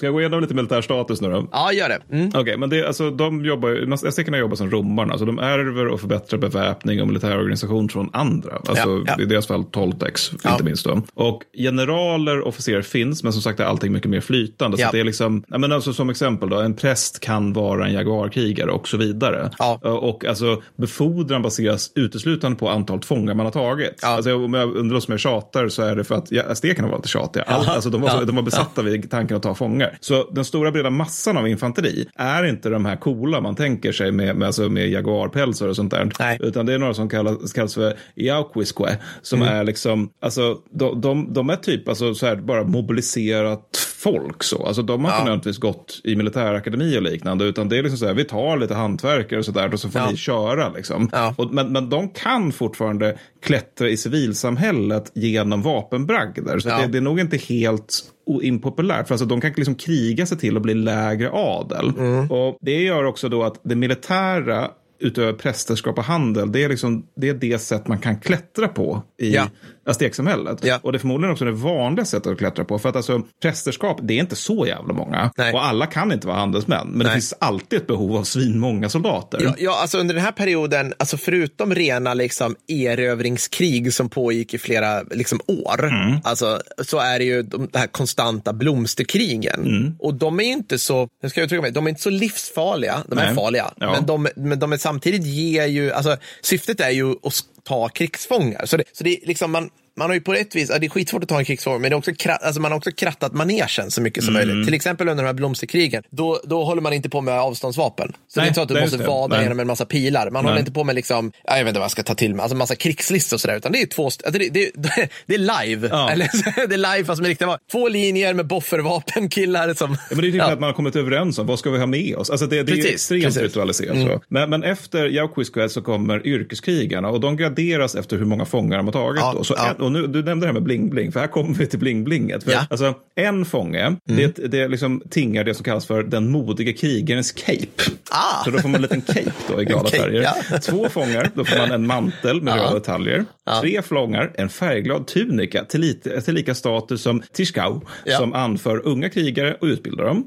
Ska jag gå igenom lite militär status nu då? Ja, gör det. Mm. Okej, men det, alltså, de jobbar, aztekerna jobbar som romarna, så de ärver och förbättrar beväpning och militär organisation från andra. Alltså, Ja, ja. I deras fall Toltecs, Ja. inte minst. Då. Och generaler och officerare finns, men som sagt är allting mycket mer flytande. Så det är liksom, ja, men alltså, som exempel, då, en präst kan vara en jaguarkrigare och så vidare. Och alltså, befordran baseras uteslutande på antalet fångar man har tagit. Ja. Alltså, om jag undrar som jag tjatar så är det för att aztekerna var lite tjatiga. All, alltså, de, var, de var besatta vid tanken att ta fångar. Så den stora breda massan av infanteri är inte de här coola man tänker sig med, med, alltså med jaguarpälsar och sånt där. Nej. Utan det är några som kallas, kallas för Iauquisque. Som Mm. är liksom, alltså de, de, de är typ alltså, så här, bara mobiliserat folk så. Alltså de har inte Ja. nödvändigtvis gått i militärakademi och liknande. Utan det är liksom så här, vi tar lite hantverkare och sådär och så får Ja. ni köra liksom. Ja. Och, men, men de kan fortfarande klättra i civilsamhället genom vapenbragder. Så Ja. det, det är nog inte helt impopulärt. För alltså, de kan liksom kriga sig till att bli lägre adel. Mm. Och det gör också då att det militära utöver prästerskap och handel, det är, liksom, det är det sätt man kan klättra på i Ja. Azteksamhället. Ja. Och det är förmodligen också det vanliga sättet att klättra på. För att alltså, prästerskap, det är inte så jävla många. Nej. Och alla kan inte vara handelsmän. Men det Nej. finns alltid ett behov av svinmånga soldater. Ja, ja, alltså under den här perioden, alltså förutom rena liksom, erövringskrig som pågick i flera liksom, år, Mm. alltså, så är det ju de, de här konstanta blomsterkrigen. Mm. Och de är ju inte så, hur ska jag uttrycka mig, de är inte så livsfarliga, de är Nej. farliga, Ja. men, de, men de är samtidigt ger ju, alltså syftet är ju att ta krigsfångar. Så det, så det är liksom man, man har ju på ett vis, ja, det är skitsvårt att ta en krigsfånge, men det är också, kra- alltså man har också krattat manegen så mycket som Mm. möjligt. Till exempel under de här blomsterkrigen, då, då håller man inte på med avståndsvapen. Så det är Nej, inte så att du det är måste det. vada Nej. genom en massa pilar. Man håller inte på med liksom, ja, jag vet inte vad jag ska ta till mig, alltså massa krigslistor och sådär, utan det är två, alltså det, det, det är live. Ja. Eller, det är live fast med riktiga vapen. Två linjer med boffervapen, killar som... Ja, men det är typ att man har kommit överens om vad ska vi ha med oss. Alltså det, det är Precis, extremt precis. Mm. ritualiserat. Så. Men, men efter Jauquisque så kommer yrkeskrigarna och de graderas efter hur många fångar de har tagit. Ja, då. Så ja. Och nu, du nämnde det här med bling-bling, för här kommer vi till bling-blinget. Ja. Mm. alltså, en fånge, det, det liksom tingar det som kallas för den modige krigarens cape. Ah. Så då får man en liten cape då i glada Cape, färger. ja. Två fångar, då får man en mantel med röda detaljer. Tre flångar, en färgglad tunika till, lite, till lika status som Tischkau, Ja. som anför unga krigare och utbildar dem.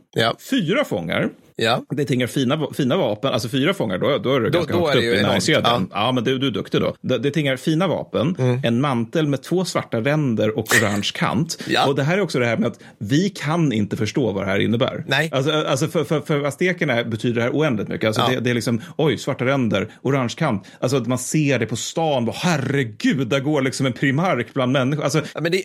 Fyra fångar. Ja. Det tingar fina, fina vapen, alltså fyra fångar, då, då är du Då- ganska då högt upp i näringskedjan. Ja. Ja. men du, du är duktig då. Det, det tingar fina vapen, en mantel med två svarta ränder och orange kant. Ja. Och det här är också det här med att vi kan inte förstå vad det här innebär. Nej. Alltså, alltså för, för, för aztekerna betyder det här oändligt mycket. Alltså Ja. det, det är liksom, oj, svarta ränder, orange kant. Alltså att man ser det på stan, bara, herregud, där går liksom en primark bland människor. Alltså, Ja, men det-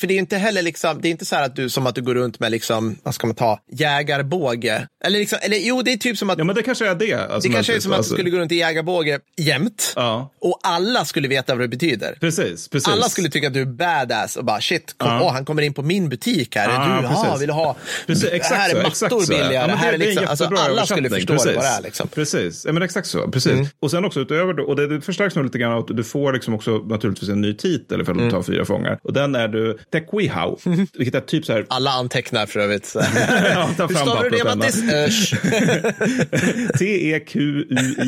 för det är inte heller liksom, det är inte så här att du, som att du går runt med liksom, vad ska man ta, jägarbåge. Eller liksom, eller jo, det är typ som att ja, men det kanske är det. Alltså, Det kanske är som att alltså, du skulle gå runt i jägarbåge jämt. Ja. Och alla skulle veta vad det betyder. Precis, precis. Alla skulle tycka att du är badass och bara shit, kom, Ja. åh, han kommer in på min butik här. Ja, du, ja, precis. vill du ha, Precis, exakt här är mattor så. billigare. Ja, det här är liksom, alltså, alla skulle förstå det, vad det precis. är. Liksom. Precis, ja, men exakt så. Precis. Och sen också utöver det, och det, det förstärks nog lite grann att du får liksom också naturligtvis en ny titel ifall du tar fyra fångar. Och den är du Tequihau, vilket är typ så här Alla antecknar för övrigt. Ja, ta Hur fram stavar du det. Mattis? E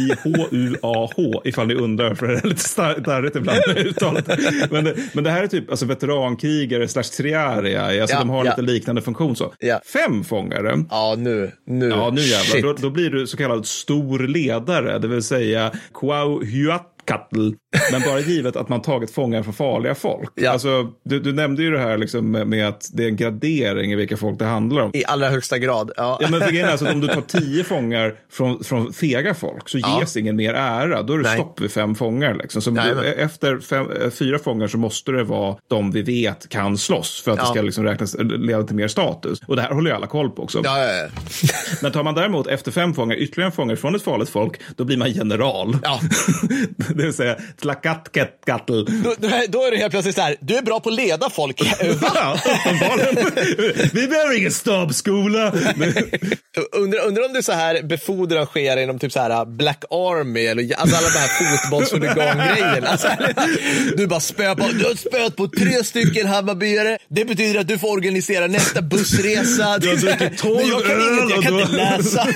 T-E-Q-U-I-H-U-A-H ifall ni undrar för det är lite darrigt ibland med uttalet. Men, men det här är typ alltså, veterankrigare slash triaria, alltså Ja, de har ja. lite liknande funktion så. Ja. Fem fångare. Ja, nu. Nu, Ja, nu jävlar. Då, då blir du så kallad stor ledare, det vill säga Kwau Huatkatl. Men bara givet att man tagit fångar från farliga folk. Ja. Alltså, du, du nämnde ju det här liksom med, att det är en gradering i vilka folk det handlar om. I allra högsta grad. Ja. Ja, men grejen är alltså, att om du tar tio fångar från, från fega folk så Ja. ges ingen mer ära. Då är det Nej. stopp vid fem fångar. Liksom. Så Jajamän. du, efter fem, eh, fyra fångar så måste det vara de vi vet kan slåss för att Ja. det ska liksom räknas, leda till mer status. Och det här håller ju alla koll på också. Ja, ja. Men tar man däremot efter fem fångar ytterligare en fångar från ett farligt folk, då blir man general. Ja. det vill säga tlakatketgatl. Då, då, är- det helt plötsligt så här, du är bra på att leda folk. Va? Ja. Vi behöver ingen stabsskola. Undrar undrar om det är så här befordran sker inom typ så här Black Army eller alltså alla de här fotbollshuligan-grejerna. Alltså, du bara spöar på, du har spöat på tre stycken Hammarbyare. Det betyder att du får organisera nästa bussresa. Du har druckit tolv jag öl jag kan inte läsa.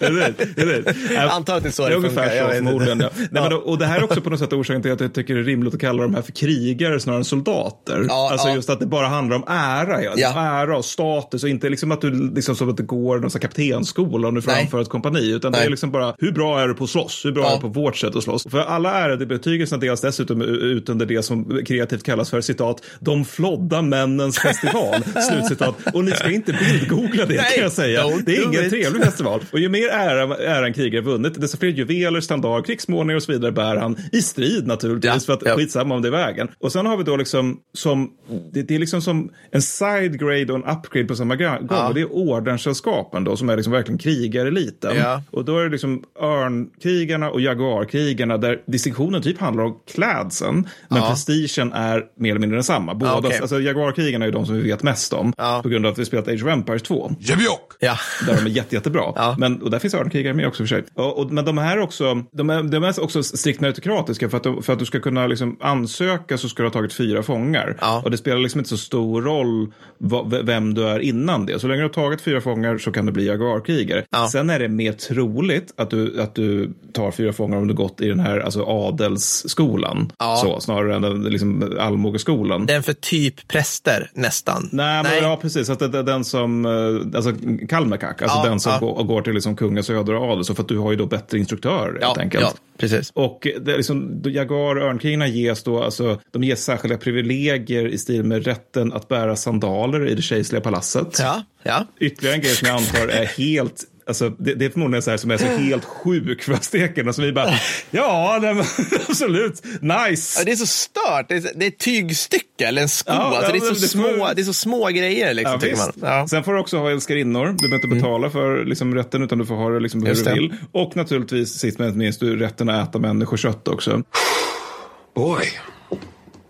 Eller hur? Eller? Jag antar att det är så det ungefär funkar, jag så förmodligen. Ja. Nej, men, då- och det här är också på något sätt orsaken till att jag tycker det är rimligt att kalla de här för krigare snarare än soldater. Ja, alltså ja. just att det bara handlar om ära. Ja. Ja. Ära och status och inte liksom att du liksom som att det går någon kaptensskola om du framför ett kompani. Utan det Nej. är liksom bara hur bra är du på att slåss? Hur bra är du på vårt sätt att slåss? För alla ärade betygelser delas dessutom ut under det som kreativt kallas för citat de flodda männens festival. Slutcitat. Och ni ska inte bildgoogla det Nej, kan jag säga. Det är ingen trevlig festival. Och ju mer ära, ära en krigare vunnit, desto fler juveler, standard, krigsmålningar och så vidare bär han i strid naturligtvis. Ja, för att ja. skitsamma om det är vägen. Och sen har vi då liksom som, det, det är liksom som en side grade och en upgrade på samma gång. Och det är ordenssällskapen då som är liksom verkligen krigareliten. Ja. Och då är det liksom örnkrigarna och jaguarkrigarna där distinktionen typ handlar om klädseln. Men prestigen är mer eller mindre densamma. Båda, Ja, okej. alltså jaguarkrigarna är ju de som vi vet mest om. Ja. På grund av att vi spelat Age of Empires 2. Ja. Där de är jätte, jättebra. Ja. Men, och där finns örnkrigare med också för sig. Och, och, men de här också, de är, de är också strikt meritokratiska. För att, för att du ska kunna liksom ansöka så ska du ha tagit fyra fångar. Ja. Och det spelar liksom inte så stor roll vem du är innan det. Så länge du har tagit fyra fångar så kan du bli jaguarkrigare. Ja. Sen är det mer troligt att du, att du tar fyra fångar om du gått i den här alltså adelsskolan. Ja. Så, snarare än den liksom, allmogeskolan. Den för typ präster nästan. Nej, men ja, precis. Att det, det, den som, eh, alltså Kalmerkak, alltså Ja, den som går, går till liksom kungens söder och adel. Så för att du har ju då bättre instruktörer helt ja, enkelt. ja, precis. Och det är liksom, Jagar och örnkrigarna ges då, alltså, de ges särskilda privilegier i stil med rätten att bära sandaler i det kejserliga palatset. Ja, ja. Ytterligare en grej som jag antar är helt Alltså, det, det är förmodligen så här som är så helt sjuk för aztekerna. Så vi bara, ja, nej, absolut, nice. Ja, det är så stört. Det är, det är ett tygstycke eller en sko. Ja, alltså, det, är så det får- små, det är så små grejer. Liksom, Ja, tycker visst. man. Ja. Sen får du också ha älskarinnor. Du behöver inte betala för liksom, rätten utan du får ha det liksom, hur Just du det. vill. Och naturligtvis sist men inte minst du rätten att äta människokött också. Boy,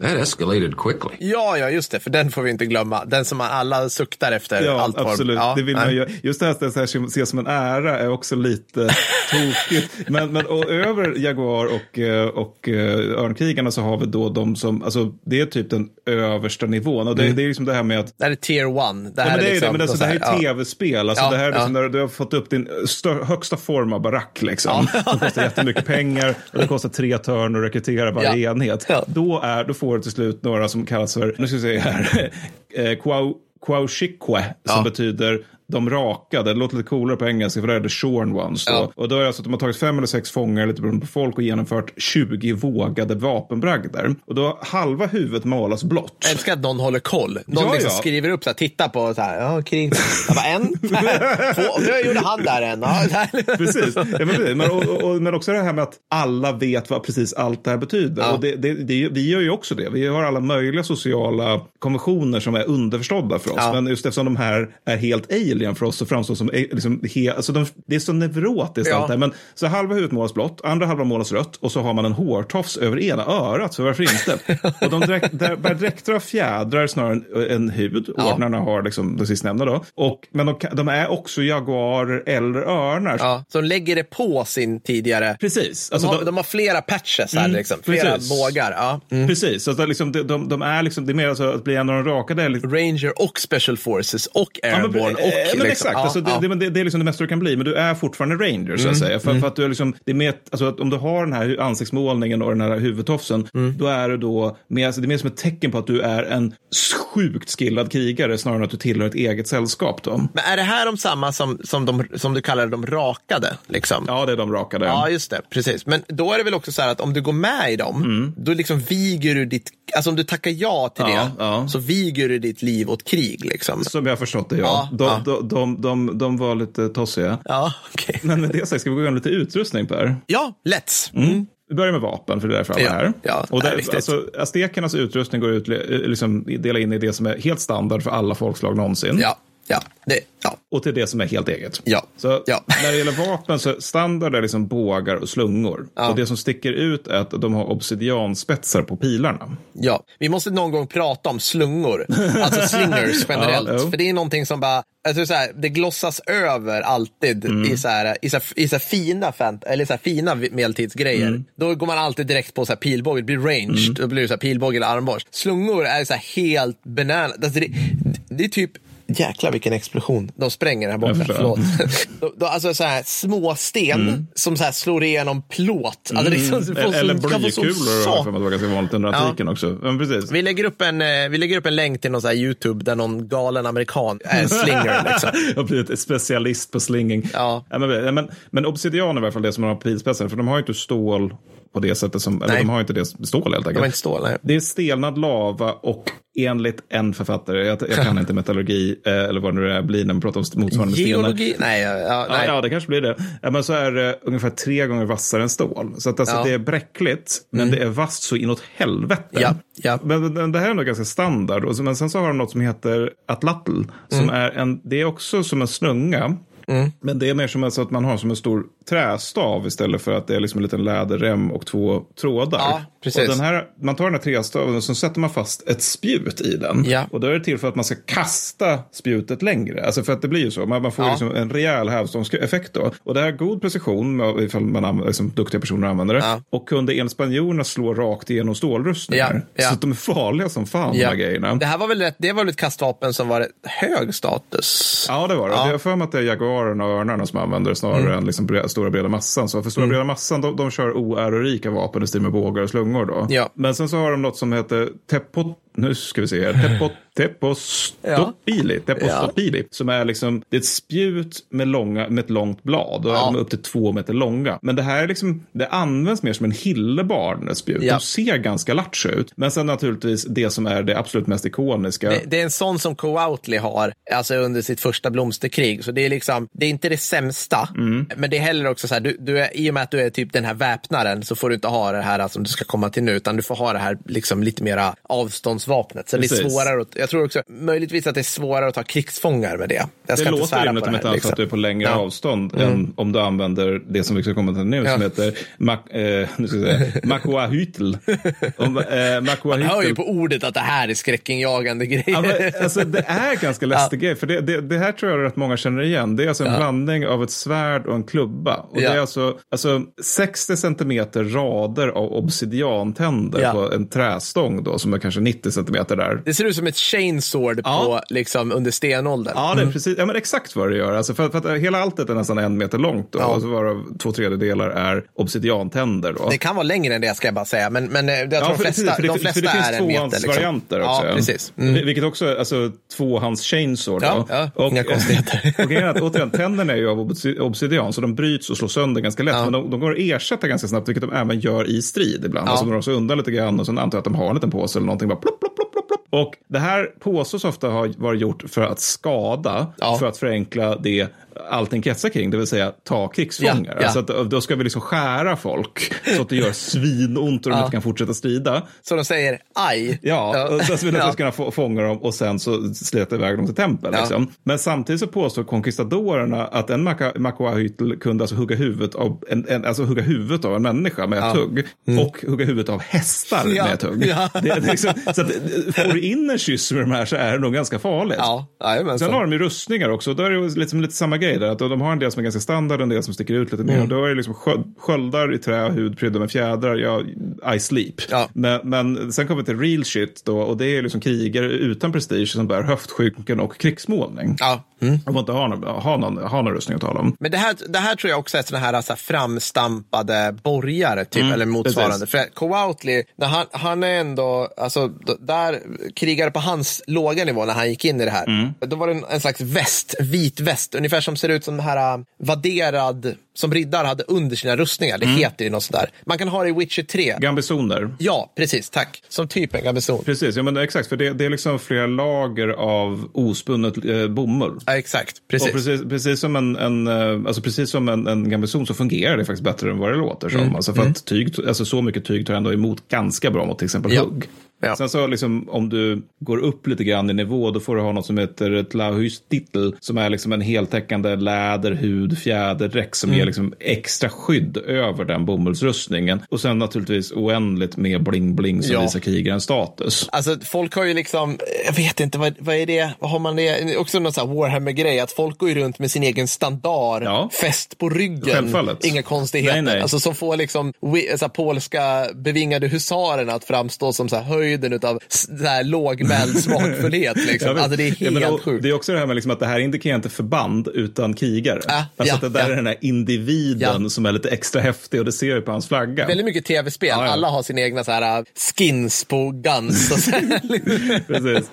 that escalated quickly. ja, ja, just det. För den får vi inte glömma. Den som alla suktar efter. Ja, allt absolut. Ja, det vill nej. man ju, just det här att det här ses som en ära är också lite tokigt. Men, men och över Jaguar och, eh, och eh, Örnkrigarna så har vi då de som, alltså det är typ den översta nivån. Och det, det är liksom det här med att Det här är tier one. Det här Ja, men det är, liksom, det, men alltså, så det här är ja. tv-spel. Alltså, Ja, det här är liksom ja. när du har fått upp din stö- högsta form av barack. Liksom. Det kostar jättemycket pengar och det kostar tre törn att rekrytera varje Ja. enhet. Ja. Då, är, då får du till slut några som kallas för, nu ska vi se här, eh, Quau- Quaushikwe, som Ja. betyder de rakade. Det låter lite coolare på engelska för det är the shorn ones. Då. Ja. Och då är det alltså att de har tagit fem eller sex fångar, lite beroende på folk, och genomfört 20 vågade vapenbragder. Och då halva huvudet målas blått. Jag älskar att någon håller koll. Någon Ja, liksom ja. skriver upp, så här, titta på så här, ja, krig. Jag bara, en, två, nu gjorde han där en. Ja, där. Precis. Ja, men. Men, och, och, men också det här med att alla vet vad precis allt det här betyder. Ja. Och det, det, det, vi gör ju också det. Vi har alla möjliga sociala konventioner som är underförstådda för oss. Men just eftersom de här är helt alien för oss så framstår de som eh, liksom, he, alltså de, det är så neurotiskt Ja. allt det här. Men så halva huvudet målas blått, andra halva målas rött och så har man en hårtofs över ena örat. Så varför inte? och de dräkt, där, bär dräkter av fjädrar snarare än, än hud. Ja. Ordnarna har liksom det sistnämnda då. Och, men de, de är också jaguarer eller örnar. Ja, så de lägger det på sin tidigare. Precis. De Alltså, har, de, de har flera patches här, Mm, liksom. flera precis. bågar. Ja. Mm. Precis, så de, liksom, de, de, de är liksom, det är mer alltså att bli en av de rakade. Ranger och Special Forces och Ja, men, Airborne. och, eh, men liksom, exakt, ja, alltså, det, ja. Mm, det, det, det är liksom det mesta du kan bli, men du är fortfarande ranger så att säga. För, för att du är liksom, det är mer, alltså, att om du har den här ansiktsmålningen och den här huvudtofsen, Mm. då är du då, mer, alltså, det är mer som ett tecken på att du är en sjukt skillad krigare snarare än att du tillhör ett eget sällskap. Då. Men är det här de samma som, som, de, som du kallar de rakade? Liksom? Ja, det är de rakade. Ja, just det. Precis. Men då är det väl också så här att om du går med i dem, då liksom viger du ditt... Alltså om du tackar ja till Ja, det, ja. så viger du ditt liv åt krig. Liksom. Som jag har förstått det, ja. Ja, de, ja. De, de, de, de var lite tossiga. Ja, okej. Men med det sagt, ska vi gå igenom lite utrustning Per? Ja, let's. Mm. Vi börjar med vapen, för det är därför alla Ja, är här. ja, och är där, viktigt. alltså, aztekernas utrustning går ut, liksom, dela in i det som är helt standard för alla folkslag någonsin. Ja, ja, det, ja, och till det som är helt eget. Ja. Så Ja. när det gäller vapen så standard är liksom bågar och slungor. Ja. Och det som sticker ut är att de har obsidianspetsar på pilarna. ja. Vi måste någon gång prata om slungor, alltså slingers generellt. Ja, för det är någonting som bara, alltså så här, det glossas över alltid Mm. i, så här, i, så här, i så här fina, fant- eller så fina medeltidsgrejer. Mm. Då går man alltid direkt på så här pilbåge, det blir ranged, då blir det så pilbåge eller armborst. Slungor är så helt banana. Alltså det, det är typ Jäklar vilken explosion. De spränger här borta. Förlåt. då, då, alltså så här små sten som så här slår igenom plåt. Alltså, liksom, så- Eller sån blykulor har jag för mig var ganska vanligt under Ja. antiken också. Men precis. vi lägger, upp en, eh, vi lägger upp en länk till någon så YouTube där någon galen amerikan är en slinger. Liksom. Har blivit specialist på slinging. Ja. men, men, men obsidian är i alla fall det som har på pilspetsen. För de har ju inte stål på det sättet som, eller de har inte det stål helt enkelt. inte stål, nej. Det är stelnad lava och enligt en författare, jag, jag kan inte metallurgi eh, eller vad det nu är, blir när man pratar om motsvarande stenar. Geologi? Nej, ja, ja, Ja, nej. ja, det kanske blir det. Ja, men så är det ungefär tre gånger vassare än stål. Så att alltså, Ja. Mm. det är bräckligt, men det är vasst så inåt helvete. Ja, ja. Men, men det här är nog ganska standard. Men sen så har de något som heter atlatl. Som Mm. är en, det är också som en slunga. Men det är mer som alltså att man har som en stor trästav istället för att det är liksom en liten läderrem och två trådar. Ja, precis. Och den här, man tar den här trästaven och så sätter man fast ett spjut i den. Ja. Och då är det till för att man ska kasta spjutet längre. Alltså för att det blir ju så. Man, man får Ja. liksom en rejäl hävstångseffekt då. Och det här är god precision ifall man använder, liksom, duktiga personer använder det. Ja. Och kunde enligt spanjorerna slå rakt igenom stålrustningar. Så att de är farliga som fan de här grejerna. Det här var väl, rätt, det var väl ett kastvapen som var hög status? Ja, det var det. Ja. Jag har för mig att det är Jaguaren och Örnarna som använder det snarare Mm. än liksom stora breda massan. Så för stora breda massan, de, de kör oärorika vapen i stil med bågar och slungor då. Ja. Men sen så har de något som heter Tepot... Nu ska vi se här. Tepot, tepostopili. Tepostopili. Som är liksom, det är ett spjut med, långa, med ett långt blad. Och Ja. de är upp till två meter långa. Men det här är liksom, det används mer som en hillebarn, spjut. Ja. De ser ganska lattjo ut. Men sen naturligtvis det som är det absolut mest ikoniska. Det, det är en sån som Coautly har, alltså under sitt första blomsterkrig. Så det är liksom, det är inte det sämsta, Mm. men det är heller också så här, du, du är, i och med att du är typ den här väpnaren så får du inte ha det här som du ska komma till nu, utan du får ha det här liksom lite mera avståndsvapnet. Så det är svårare att, jag tror också, möjligtvis att det är svårare att ta krigsfångar med det. Jag ska Det låter om det inte här, för att du är på längre Ja. Mm. avstånd än om du använder det som vi ska komma till nu som Ja. heter Mak eh, nu ska jag säga, Makuahytl. Om, eh, Man hör ju på ordet att det här är skräckinjagande grejer. Ja, men, alltså, det är ganska läskig grej, för det, det, det här tror jag rätt många känner igen. Det är alltså en blandning av ett svärd och en klubba. Och det är alltså, alltså 60 centimeter rader av obsidiantänder på en trästång då, som är kanske 90 centimeter där. Det ser ut som ett chainsword Ja. på, liksom, under stenåldern. Ja, det är precis, ja, men exakt vad det gör. Alltså för, för att hela alltet är nästan en meter långt då, Ja. och så varav två tredjedelar är obsidiantänder. Då. Det kan vara längre än det ska jag bara säga, men, men eh, jag tror Ja, de för, flesta, precis, för det, de för flesta det finns är en meter. Liksom. tvåhandsvarianter också. Ja, precis. Mm. Vil- Vilket också är alltså, tvåhands chainsaw. Ja, ja, inga konstigheter. och grejen är att, återigen, tänderna är ju av obsi- obsidian, så de bryts och slås sönder ganska lätt. Ja. Men de, de går att ersätta ganska snabbt, vilket de även gör i strid ibland. Ja. Alltså de drar sig undan lite grann och sen antar jag att de har en liten påse eller någonting. Bara plopp, plopp. Och det här påstås ofta ha varit gjort för att skada, Ja. för att förenkla det allting kretsar kring, det vill säga ta krigsfångar. Ja, ja. Alltså att, då ska vi liksom skära folk så att det gör svinont och de Ja. inte kan fortsätta strida. Så de säger aj. Ja, sen så vill Ja. vi ska kunna få, fånga dem och sen så släta iväg dem till tempel. Ja. Liksom. Men samtidigt så påstår conquistadorerna att en Makoahytl kunde alltså hugga huvudet av en, en, alltså hugga huvudet av en människa med ett Ja. hugg och hugga huvudet av hästar Ja. med ett hugg. Ja. Det, är liksom, så att, får du in en kyss med de här så är det nog ganska farligt. Ja. Sen har de ju rustningar också. Då är det liksom lite samma grej där. Att de har en del som är ganska standard, en del som sticker ut lite mer. Mm. Då är det liksom skö- sköldar i trä, hud prydda med fjädrar. Ja, I sleep. Ja. Men, men sen kommer vi till real shit då. Och det är liksom krigare utan prestige som bär höftskynken och krigsmålning. Ja. Mm. De får inte ha någon, ha någon, ha någon rustning att tala om. Men det här, det här tror jag också är sådana här, alltså, framstampade borgare, typ, eller motsvarande. Mm, precis. För Kowaltly, när han, han är ändå, alltså, där, krigare på hans låga nivå när han gick in i det här, Mm. då var det en, en slags väst, vit väst, ungefär som ser ut som den här äh, vadderad, som riddare hade under sina rustningar. Det Mm. heter ju något sånt där. Man kan ha det i Witcher 3. Gambisoner. Ja, precis, tack. Som typ en gambison. Precis, ja, men exakt. För det, det är liksom flera lager av ospunnet eh, bomull. Ja, exakt, precis. Och precis, precis som en, en, eh, alltså precis som en, en gambison så fungerar det faktiskt bättre än vad det låter som. Mm. Alltså för att tyg, alltså så mycket tyg tar ändå emot ganska bra mot till exempel Ja. hugg. Ja. Sen så liksom, om du går upp lite grann i nivå, då får du ha något som heter ett lahystittel, som är liksom en heltäckande läder, hud, fjäderdräkt som Mm. ger liksom extra skydd över den bomullsrustningen. Och sen naturligtvis oändligt med bling-bling som Ja. visar krigarens status. Alltså folk har ju liksom, jag vet inte, vad, vad är det, vad har man det, också någon sån här Warhammer-grej, att folk går ju runt med sin egen standard Ja. fäst på ryggen. Självfallet. Inga konstigheter. Nej, nej. Alltså som får liksom så polska bevingade husarerna att framstå som så här, höjden av så här, lågmäld smakfullhet. Liksom. Ja, alltså det är ja, helt och sjukt. Det är också det här med liksom att det här indikerar inte förband utan krigare. Ah, alltså ja, det där ja. är den här individen Ja. som är lite extra häftig och det ser vi på hans flagga. Väldigt mycket tv-spel. Ja, ja. Alla har sina egna så här, uh, skins på guns. Och så. Precis.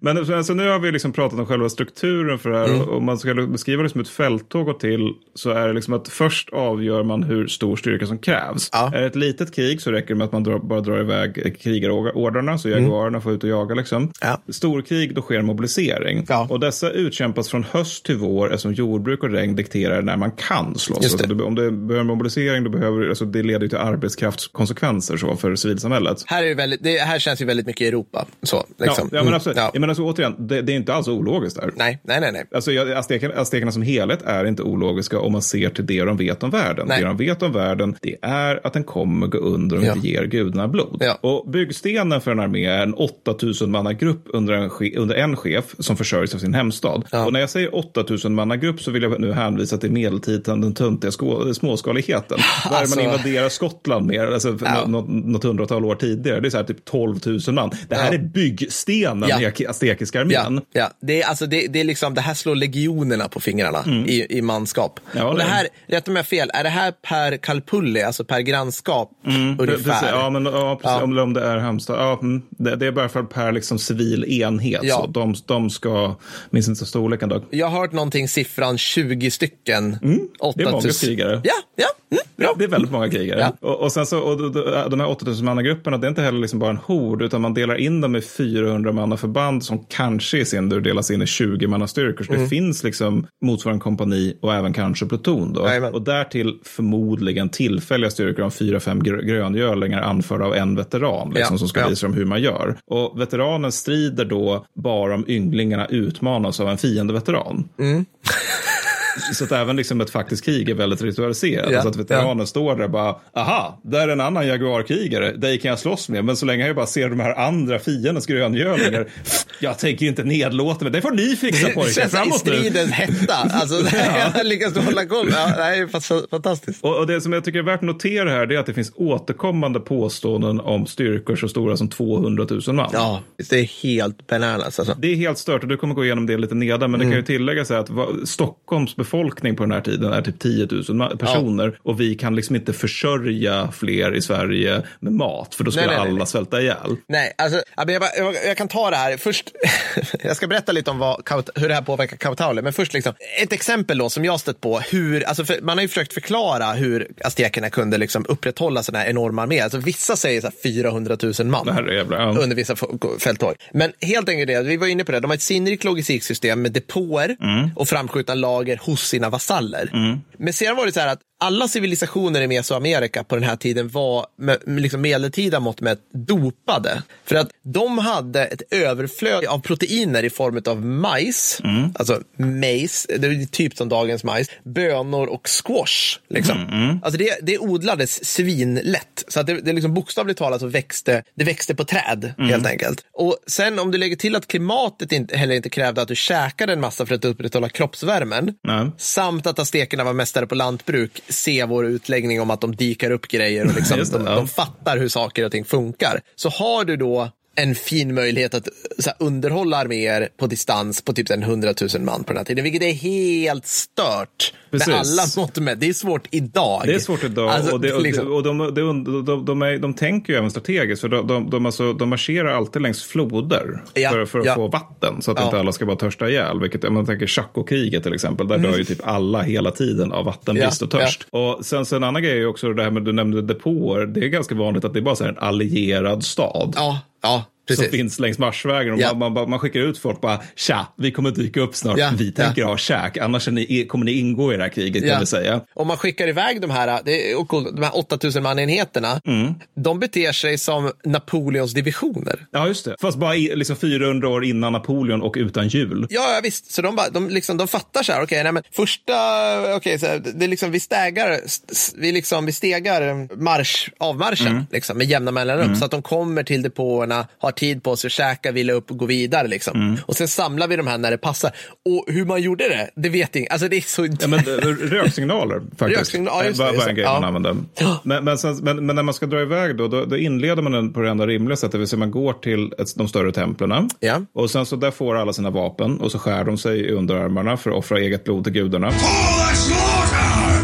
Men så, alltså, nu har vi liksom pratat om själva strukturen för det här. Mm. Och om man ska beskriva det som ett fälttåg och till så är det liksom att först avgör man hur stor styrka som krävs. Ja. Är det ett litet krig så räcker det med att man drar, bara drar iväg krigarordrarna så jaguarerna får ut och jaga. Liksom. Mm. Ja. Storkrig, då sker mobilisering. Ja. Och dessa utkämpas från höst till vår eftersom jordbruk och regn dikterar när man kan slåss. Alltså, om det behöver mobilisering, då behöver, alltså, det leder till arbetskraftskonsekvenser så, för civilsamhället. här, är det väldigt, det här känns ju väldigt mycket Europa. Så, liksom. Ja, ja, men absolut. Mm, ja. Jag menar, så, återigen, det, det är inte alls ologiskt där. Nej, nej, nej. nej. Alltså, jag- aztekerna, aztekerna som helhet är inte ologiska om man ser till det de vet om världen. Nej. Det de vet om världen det är att den kommer gå under om Ja. vi ger gudarna blod. Ja. Och byggstenen för en armé är en 8000 mannagrupp under en, under en chef som försörjs av sin hemstad. Ja. Och när jag säger 8000 mannagrupp så vill jag nu hänvisa till medeltiden, den töntiga småskaligheten. Där Alltså- man invaderar Skottland mer, alltså, Ja. något, något hundratal år tidigare. Det är så här typ 12 000 man. Det här är byggstenen Ja. i aztekiska armén. Ja, ja. Det, är, alltså, det, det, är liksom, det här slår legionerna på fingrarna i, i manskap. Mm. Ja, och det här, rätt om jag fel, är det här per kalpulli, alltså per grannskap ungefär? Mm, Precis, ja, men ja, precis, Ja. Om, om det är Halmstad. Ja, mm, det, det är bara för per liksom civil enhet. Ja. Så de, de ska, minns inte storleken dock. Jag har hört någonting siffran 20 stycken. Mm. Det är många 8000. krigare. Ja, ja. Mm, Ja, det är väldigt många krigare. Ja. Och, och sen så, och, de här 8000 mannagrupperna, det är inte heller liksom bara en hord, utan man delar in dem i 400 mannaförband som kanske i sin tur delas in i 20 mannastyrkor. Så det finns liksom motsvarande kompani och även kanske pluton. Då. Och därtill förmodligen tillfälliga styrkor om 4-5 gr- gröngölingar anförda av en veteran liksom, Ja, som ska ja. visa dem hur man gör. Och veteranen strider då bara om ynglingarna utmanas av en fiendeveteran. Mm. Så att även liksom ett faktiskt krig är väldigt ritualiserat. Ja, Alltså att veteranen står där och bara, aha, där är en annan jaguarkrigare, dig kan jag slåss med. Men så länge jag bara ser de här andra fiendens gröngölingar, jag tänker inte nedlåta mig, det får ni fixa pojkar, i framåt nu. stridens hetta. Alltså, jag lyckas hålla koll. Ja, det är fantastiskt. Och, och det som jag tycker är värt att notera här det är att det finns återkommande påståenden om styrkor så stora som 200 000 man. Ja, det är helt bananas. Alltså. Det är helt stört och du kommer gå igenom det lite nedan. Men det kan ju tilläggas att Stockholms befolkning på den här tiden är typ 10 000 ma- personer. Och vi kan liksom inte försörja fler i Sverige med mat. För då skulle Nej, nej, alla nej. svälta ihjäl. Nej, alltså, ja, jag, jag, jag kan ta det här. Först, jag ska berätta lite om vad, hur det här påverkar Kautauli. Men först liksom, ett exempel då som jag stött på. Hur, alltså för, man har ju försökt förklara hur aztekerna kunde liksom upprätthålla sådana här enorma arméer. Alltså, vissa säger så här 400 000 man. Jävla... Ja. under vissa fälttåg. Men helt enkelt det, vi var inne på det, de har ett sinnrikt logistiksystem med depåer och framskjutna lager hos sina vasaller. Men sedan var det så här att alla civilisationer i Mesoamerika på den här tiden var med, med liksom medeltida mått mätt dopade. För att de hade ett överflöd av proteiner i form av majs, alltså maize, det är typ som dagens majs, bönor och squash. Liksom. Alltså det, det odlades svinlätt. Så att det, det liksom bokstavligt talat så växte det växte på träd helt enkelt. Och sen om du lägger till att klimatet inte, heller inte krävde att du käkade en massa för att upprätthålla kroppsvärmen. Samt att aztekerna var mästare på lantbruk. Se vår utläggning om att de dikar upp grejer och liksom, det, de, ja. de fattar hur saker och ting funkar. Så har du då en fin möjlighet att så här, underhålla arméer på distans på typ så här 100 000 man på den här tiden, vilket är helt stört. Precis. Med alla mått med. Det är svårt idag. Det är svårt idag Alltså, och, det, och, liksom- och, de, de, de, de, är, de tänker ju även strategiskt. För de, de, de, alltså, de marscherar alltid längs floder Ja, för, för att ja. få vatten. Så att Ja. inte alla ska bara törsta ihjäl. Vilket, om man tänker Chaco-kriget till exempel. Där dör ju typ alla hela tiden av vattenbrist och törst. Och sen så en annan grej är också det här med du nämnde depåer. Det är ganska vanligt att det är bara så här en allierad stad. Ja, ja. Precis. som finns längs marschvägen. Och Ja. man, man, man skickar ut folk bara, tja, vi kommer dyka upp snart, Ja, vi tänker ja. ha käk, annars ni, kommer ni ingå i det här kriget Ja. kan vi säga. Om man skickar iväg de här, det är coolt, de här 8000 manenheterna, Mm. de beter sig som Napoleons divisioner. Ja, just det. Fast bara i, liksom 400 år innan Napoleon och utan jul. Ja, ja, visst. Så de, bara, de, liksom, de fattar så här, okej, nej men första, okej, så här, det är liksom, vi stägar, vi liksom, vi stegar marsch, avmarschen Mm. liksom, med jämna mellanrum så att de kommer till depåerna, har tid på sig att käka, vila upp och gå vidare liksom. Mm. Och sen samlar vi de här när det passar. Och hur man gjorde det, det vet ingen. Alltså det är så... Ja, men, eh, röksignaler faktiskt. Röksignal, ja, just det, var, en grej man Ja. använde. Men, men, sen, men, men när man ska dra iväg då, då, då inleder man den på det enda rimliga sättet. Det vill säga man går till ett, de större templen. Ja. Och sen så där får alla sina vapen och så skär de sig i underarmarna för att offra eget blod till gudarna.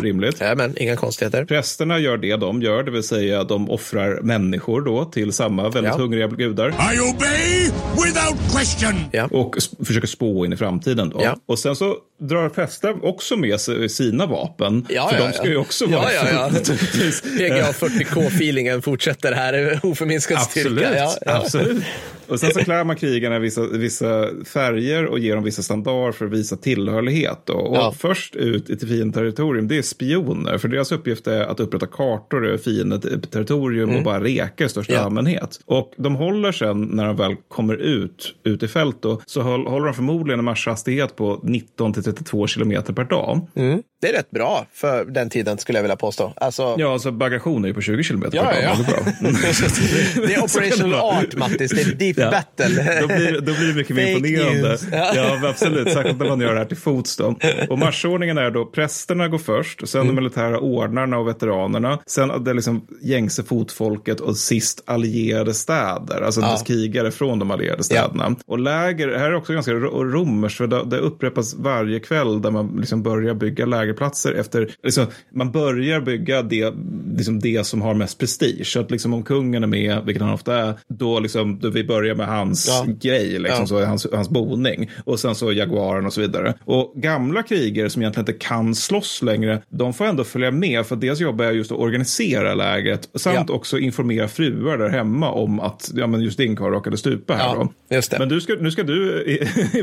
Rimligt. Ja, men inga konstigheter. Prästerna gör det de gör, det vill säga de offrar människor då till samma väldigt Ja. hungriga gudar. I obey without question. Ja. Och försöker spå in i framtiden. Då. Ja. Och sen så drar präster också med sig sina vapen. Ja, för ja, de ska ja. ju också Ja, vara ja, ja. naturligtvis. PGA 40K-feelingen fortsätter här, oförminskad Absolut, styrka. Ja, ja. absolut. Och sen så klär man krigarna i vissa, vissa färger och ger dem vissa standarder för att visa tillhörighet. Då. Och Ja. först ut i fiendeterritorium, det är spioner. För deras uppgift är att upprätta kartor över fiendeterritorium och bara reka i största Mm. Ja. allmänhet. Och de håller sen, när de väl kommer ut, ut i fält, då, så håll- håller de förmodligen en marschhastighet på 19 till 32 kilometer per dag. Mm. Det är rätt bra för den tiden skulle jag vilja påstå. Alltså, Ja, alltså bagation är ju på 20 kilometer Ja, per dag. ja, Det är bra. det är operational art, Mattis. Det är deep Ja. battle. Då blir, då blir det mycket mer imponerande. Ja. Ja, absolut. Särskilt när man gör det här till fots. Då. Och marschordningen är då prästerna går först, sen Mm. de militära ordnarna och veteranerna, sen det liksom gängse fotfolket och sist allierade städer, alltså Ja. krigare från de allierade städerna. Och läger, här är också ganska ro- romerskt, för det, det upprepas varje kväll där man liksom börjar bygga lägerplatser efter, liksom, man börjar bygga det, liksom det som har mest prestige. Så att liksom om kungen är med, vilket han ofta är, då, liksom, då vi börjar med hans Ja. grej, liksom, Ja. så hans, hans boning. Och sen så jaguaren och så vidare. Och gamla krigare som egentligen inte kan slåss längre, de får ändå följa med, för deras jobb är just att organisera lägret, samt Ja. också informera fruar där hemma om att ja, men just din karl råkade stupa här. Ja, då. just det. Men du ska, nu ska du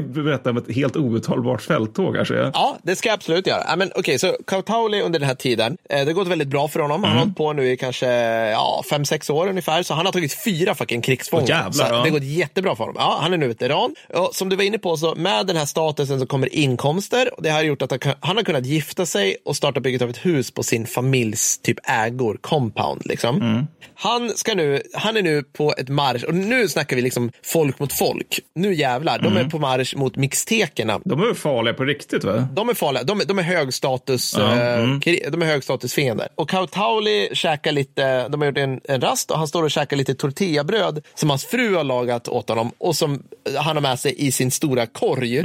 berätta om ett helt outtalbart fälttåg jag. Ja, det ska jag absolut göra. Ja, men, Okej, så Kautauli under den här tiden, eh, det har gått väldigt bra för honom. Mm. Han har hållit på nu i kanske ja, fem, sex år ungefär, så han har tagit fyra fucking krigsfångar. Åh, jävlar, så ja. Det har gått jättebra för honom. Ja, han är nu veteran. Och som du var inne på, så med den här statusen så kommer inkomster. Det har gjort att han har kunnat gifta sig och starta bygget av ett hus på sin familjs typ ägor, compound. Liksom. Mm. Han, ska nu, han är nu på ett marsch, och nu snackar vi liksom folk mot folk. Nu jävlar, de Mm. är på marsch mot mixtekerna. De är farliga på riktigt, va? De är farliga. De, är- de är högstatus, Ja, eh, mm. kri- de är högstatusfiender. Och Kautauli käkar lite, de har gjort en, en rast och han står och käkar lite tortillabröd som hans fru har lagat åt honom och som eh, han har med sig i sin stora korg.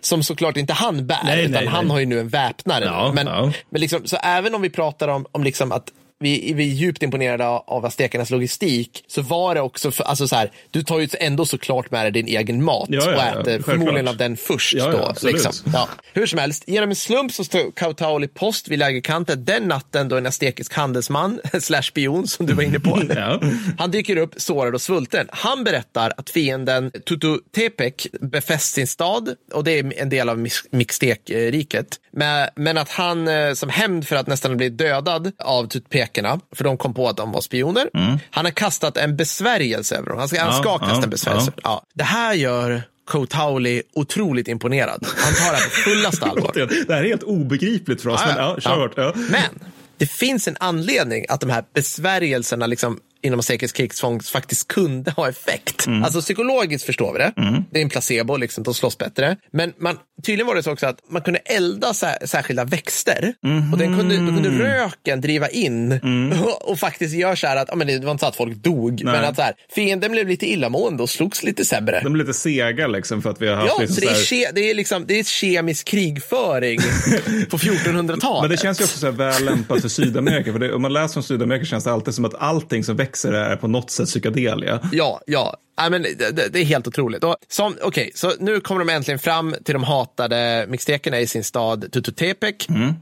Som såklart inte han bär, Nej, utan nej, han nej. har ju nu en väpnare. Ja, men, ja. Men liksom, så även om vi pratar om, om liksom att vi, vi är djupt imponerade av, aztekernas logistik, så var det också, för, alltså så här, du tar ju ändå såklart med dig din egen mat Ja, ja, och ja, äter självklart. förmodligen av den först. Ja, ja, då, liksom. Ja. Hur som helst, genom en slump så står Kautauli post vid lägerkanten den natten då en aztekisk handelsman, slash spion som du var inne på, Ja. han dyker upp sårad och svulten. Han berättar att fienden Tututepec befäst sin stad och det är en del av Mix- Mixtekriket. Men, men att han eh, som hämnd för att nästan bli dödad av Tutepekerna, för de kom på att de var spioner, han har kastat en besvärjelse över dem. Han ska, han Ja, ska kasta ja, en besvärjelse. Ja. Det här gör Kotauli otroligt imponerad. Han tar det här på fullaste allvar. Det här är helt obegripligt för oss, men ja. Ja. Men det finns en anledning att de här besvärjelserna liksom, inom säkerhetskrigsfång faktiskt kunde ha effekt. Mm. Alltså psykologiskt förstår vi det. Det är en placebo, liksom, de slåss bättre. Men man, tydligen var det så också att man kunde elda sär, särskilda växter och den kunde, då kunde Mhm. röken driva in Mm. och, och faktiskt göra så här att, ja, men det var inte så att folk dog, men att så här, fienden blev lite illamående och slogs lite sämre. De är lite sega liksom för att vi har haft Ja, liksom så det, är så här... det, är liksom, det är kemisk krigföring på 1400-talet. Men det känns ju också så här väl lämpat för Sydamerika. För det, om man läser om Sydamerika känns det alltid som att allting som växer är på något sätt psykedelia. Ja, ja. Nej, men det, det, är helt otroligt. Och som, okay, så nu kommer de äntligen fram till de hatade mixtekerna i sin stad Tututepec.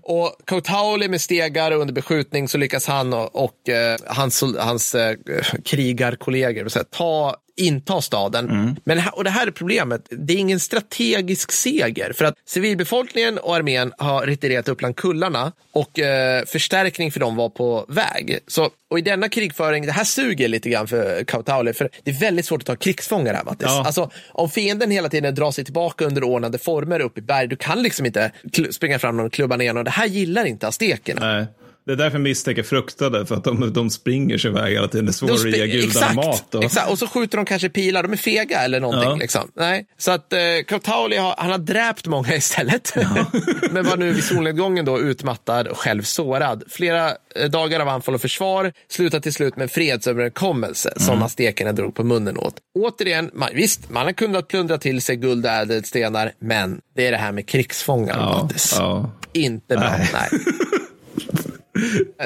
Och Kotauli med stegar under beskjutning så lyckas han och, och eh, hans, hans eh, krigarkollegor här, ta inta staden. Men, och det här är problemet, det är ingen strategisk seger för att civilbefolkningen och armén har retirerat upp bland kullarna och eh, förstärkning för dem var på väg. Så, och i denna krigföring, det här suger lite grann för Kautauli, för det är väldigt svårt att ta krigsfångar här Mattis. Ja. Alltså, om fienden hela tiden drar sig tillbaka under ordnade former upp i berg, du kan liksom inte springa fram och klubba ner någon. Det här gillar inte aztekerna. Nej. Det är därför misstänker fruktade, för att de, de springer sig iväg hela tiden. Det är svårt De att ge gudarna exakt, mat. Och... Exakt, och så skjuter de kanske pilar, de är fega eller någonting. Ja. Liksom. Nej. Så att eh, Kautauli har, han har dräpt många istället. Men var nu vid solnedgången då utmattad och själv sårad. Flera eh, dagar av anfall och försvar slutar till slut med en fredsöverenskommelse Mm. som aztekerna drog på munnen åt. Återigen, man, visst, man har kunnat plundra till sig guld och ädelstenar, men det är det här med krigsfångar, Ja, ja. Inte bra. Nej.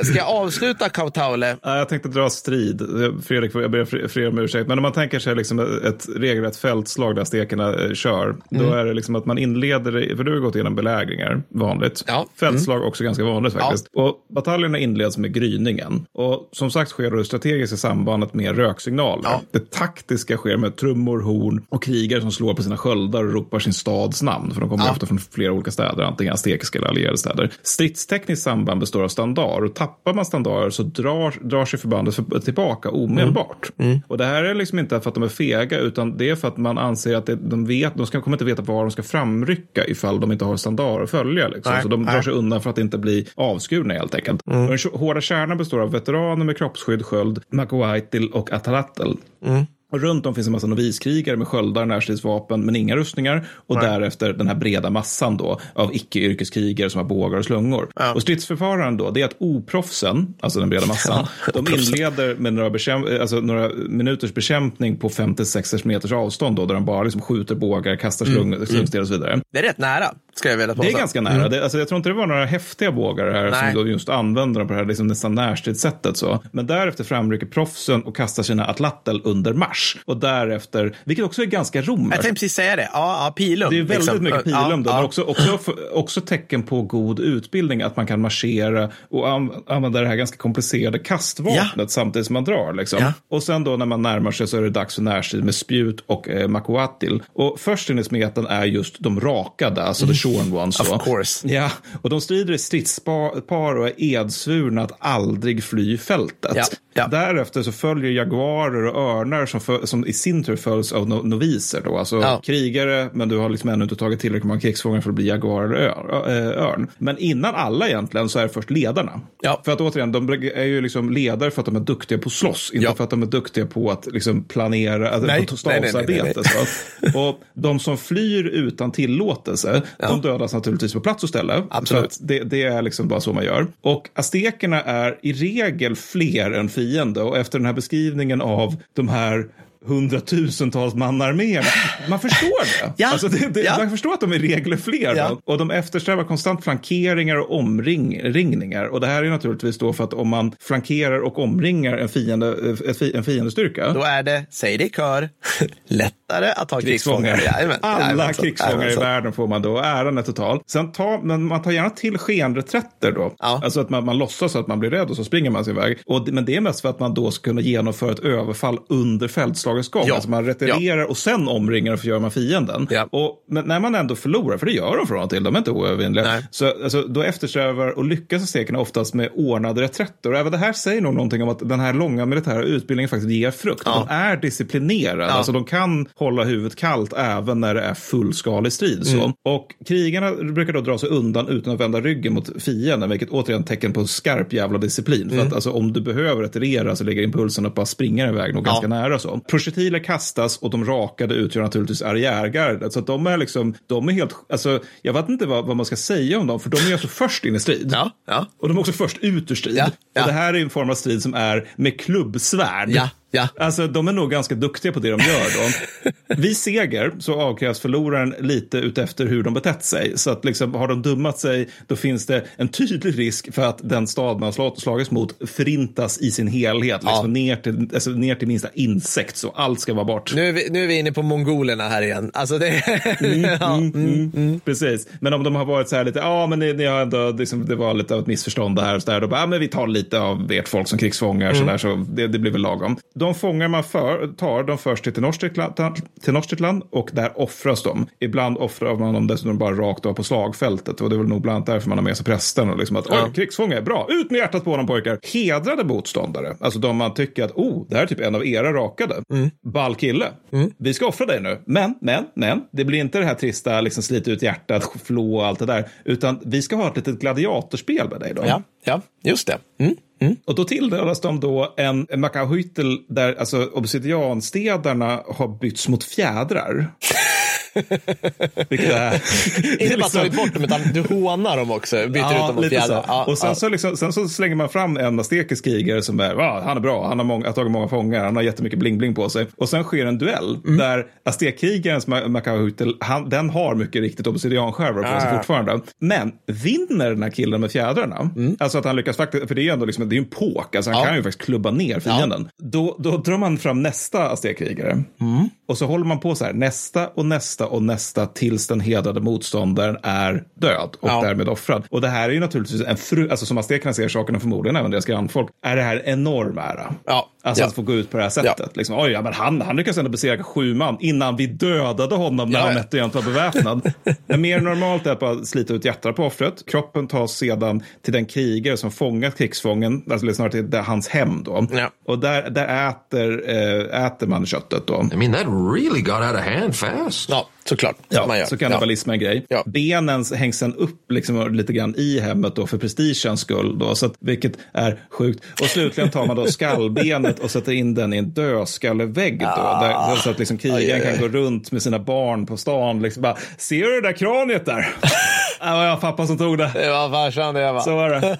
Ska jag avsluta Kautaule? Ja, jag tänkte dra strid. Fredrik, jag ber Fre- Fredrik om ursäkt. Men om man tänker sig liksom ett regelrätt fältslag där stekarna eh, kör. Då Mm. är det liksom att man inleder, för du har gått igenom belägringar, vanligt. Ja. Mm. Fältslag också ganska vanligt faktiskt. Och bataljerna inleds med gryningen. Och som sagt sker då det strategiska sambandet med röksignaler. Ja. Det taktiska sker med trummor, horn och krigare som slår på sina sköldar och ropar sin stads namn. För de kommer Ja. ofta från flera olika städer, antingen aztekiska eller allierade städer. Stridstekniskt samband består av standard och tappar man standarder så drar, drar sig förbandet för, tillbaka omedelbart. Mm. Och det här är liksom inte för att de är fega utan det är för att man anser att det, de vet, de ska, kommer inte veta var de ska framrycka ifall de inte har standarder att följa. Liksom. Nej, så de drar nej. Mm. sig undan för att inte bli avskurna helt enkelt. Och den hårda kärnan består av veteraner med kroppsskydd, sköld, makoaitil och atalattel. Mm. Och runt om finns en massa noviskrigare med sköldar, närstridsvapen, men inga rustningar. Och därefter den här breda massan då av icke-yrkeskrigare som har bågar och slungor. Och stridsförfaranden då, det är att oproffsen, alltså den breda massan, de inleder med några, bekämp- alltså några minuters bekämpning på 5-6 meters avstånd då, där de bara liksom skjuter bågar, kastar slung, slungsten och så vidare. Det är rätt nära, ska jag vilja påstå. Det är ganska nära. Det, alltså, jag tror inte det var några häftiga bågar här Nej. som då just använder dem på det här liksom nästan närstridssättet. Så. Men därefter framrycker proffsen och kastar sina atlattel under marsch. Och därefter, vilket också är ganska romerskt. Jag tänkte precis säga det. Ja, ja pilum. Det är väldigt liksom. mycket pilum, Ja, då, ja. men också, också, också tecken på god utbildning, att man kan marschera och an, använda det här ganska komplicerade kastvapnet Ja. samtidigt som man drar. Liksom. Ja. Och sen då när man närmar sig så är det dags för närstrid med spjut och eh, makoatil. Och först in i smeten är just de rakade, alltså the shorn ones. Of så. course. Ja, och de strider i stridspar och är edsvurna att aldrig fly fältet. Ja, ja. Därefter så följer jaguarer och örnar som, för, som i sin tur följs av no, noviser. Då. Alltså Ja. krigare, men du har liksom ännu inte tagit tillräckligt många krigsfångar för att bli jaguar eller ör, örn. Men innan alla egentligen så är det först ledarna. Ja. För att återigen, de är ju liksom ledare för att de är duktiga på att slåss, inte Ja. för att de är duktiga på att liksom planera, alltså, Nej. på Nej, nej, nej, nej, stabsarbete. Att, och de som flyr utan tillåtelse, de dödas naturligtvis på plats och ställe. Absolut. Det, det är liksom bara så man gör. Och aztekerna är i regel fler än fiende. Och efter den här beskrivningen av de här hundratusentals manarméerna. Man förstår det. Ja. Alltså det, det Ja. Man förstår att de är fler. Ja. Och de eftersträvar konstant flankeringar och omringningar. Och det här är naturligtvis då för att om man flankerar och omringar en, fiende, en fiendestyrka. Då är det, säg det i kör, lättare att ha krigsfångar. Alla Jajamensan. krigsfångar i Jajamensan. världen får man då. Äran är total. Sen tar, men man tar gärna till skenreträtter då. Ja. Alltså att man, man låtsas att man blir rädd och så springer man sig iväg. Och, men det är mest för att man då ska kunna genomföra ett överfall under fältslagets gång. Ja. Alltså man retirerar och sen omringar och förgör man fienden. Ja. Och, men när man ändå förlorar, för det gör de från och till, de är inte oövervinnliga. Nej. Så alltså, då eftersträvar och lyckas aztekerna oftast med ordnade reträtter. Och även det här säger nog någonting om att den här långa militära utbildningen faktiskt ger frukt. Ja. De är disciplinerade. Ja. Alltså de kan hålla huvudet kallt även när det är fullskalig strid. Så. Mm. Och krigarna brukar då dra sig undan utan att vända ryggen mot fienden, vilket återigen är tecken på skarp jävla disciplin. Mm. För att alltså, om du behöver retirera så ligger impulsen att bara springa iväg nog ganska nära. så. Projektiler kastas och de rakade utgör naturligtvis arriärgardet. Så att de är liksom, de är helt, alltså, jag vet inte vad, vad man ska säga om dem, för de är alltså först in i strid. Ja, ja. Och de är också först ut ur strid. Ja. Och det här är en form av strid som är med klubbsvärd. Ja, ja. Alltså de är nog ganska duktiga på det de gör då. vid seger så avkrävs förloraren lite utefter hur de betett sig. Så att liksom, har de dummat sig, då finns det en tydlig risk för att den stad man slagit, slagits mot förintas i sin helhet. Liksom, ner, till, alltså, ner till minsta insekt, så allt ska vara bort. Nu är, vi, nu är vi inne på mongolerna här igen. Alltså det, ja, mm, Mm, precis. Men om de har varit så här lite, ja men ni, ni har ändå, liksom, det var lite av ett missförstånd där och så där. Då bara, ja men vi tar lite av ert folk som krigsfångar Mm. så där, så det, det blir väl lagom. De fångar man för, tar, de förs till Tenochtitlan och där offras de. Ibland offrar man dem dessutom bara rakt av på slagfältet och det är väl nog bland annat därför man har med sig prästen och liksom att, oj, krigsfångar, bra, ut med hjärtat på honom pojkar. Hedrade motståndare, alltså de man tycker att, oh, det här är typ en av era rakade. Mm. Ball kille, vi ska offra dig nu. Men, men, men, det blir inte det här trista, liksom slita ut hjärtat, flå och allt det där, utan vi ska ha ett litet gladiatorspel med dig då. ja, ja, just det. Mm. Och då tilldelas de då en, en Macahuitl där alltså obsidianstedarna har bytts mot fjädrar. Vilket är... Inte bara tagit bort dem, utan du hånar dem också. Byter ut dem lite så. Ja, och sen, ja. så liksom, sen så slänger man fram en astekisk krigare som är, "Va, han är bra, han har, många, har tagit många fångar, han har jättemycket bling-bling på sig. Och sen sker en duell Mm. där aztekkrigarens Ma- Macahuitl, han, den har mycket riktigt obsidianskärvor på sig ja. fortfarande. Men vinner den här killen med fjädrarna, alltså att han lyckas faktiskt, för det är ju ändå liksom, det är en påk, alltså han. Ja. kan ju faktiskt klubba ner fienden. Då, då drar man fram nästa aztekkrigare. Mm. Och så håller man på så här, nästa och nästa och nästa tills den hedrade motståndaren är död och Ja. därmed offrad. Och det här är ju naturligtvis en fru, alltså som aztekerna ser saken och förmodligen även deras grannfolk, är det här enorm ära. Ja. Alltså Ja. att få gå ut på det här sättet. Liksom, Oj, ja, men han, han lyckas ändå besegra sju man innan vi dödade honom när Ja, han ja. nätt och jämnt var beväpnad. men mer normalt är att bara slita ut hjärtat på offret. Kroppen tas sedan till den krigare som fångat krigsfången, alltså eller snarare till det- hans hem då. Ja. Och där, där äter, äh, äter man köttet då. I mean, that really got out of hand fast. ja, såklart. som man gör. så kannibalism är en grej. Ja. Benen hängs sen upp liksom lite grann i hemmet då för prestigens skull. Då, så att, vilket är sjukt. Och slutligen tar man då skallbenet och sätter in den i en dödskallevägg. Då, där, så att liksom krigaren Aj, aj, aj. kan gå runt med sina barn på stan. Liksom bara, Ser du det där kraniet där? det var jag pappa som tog det. Det var farsan det va? Så var det.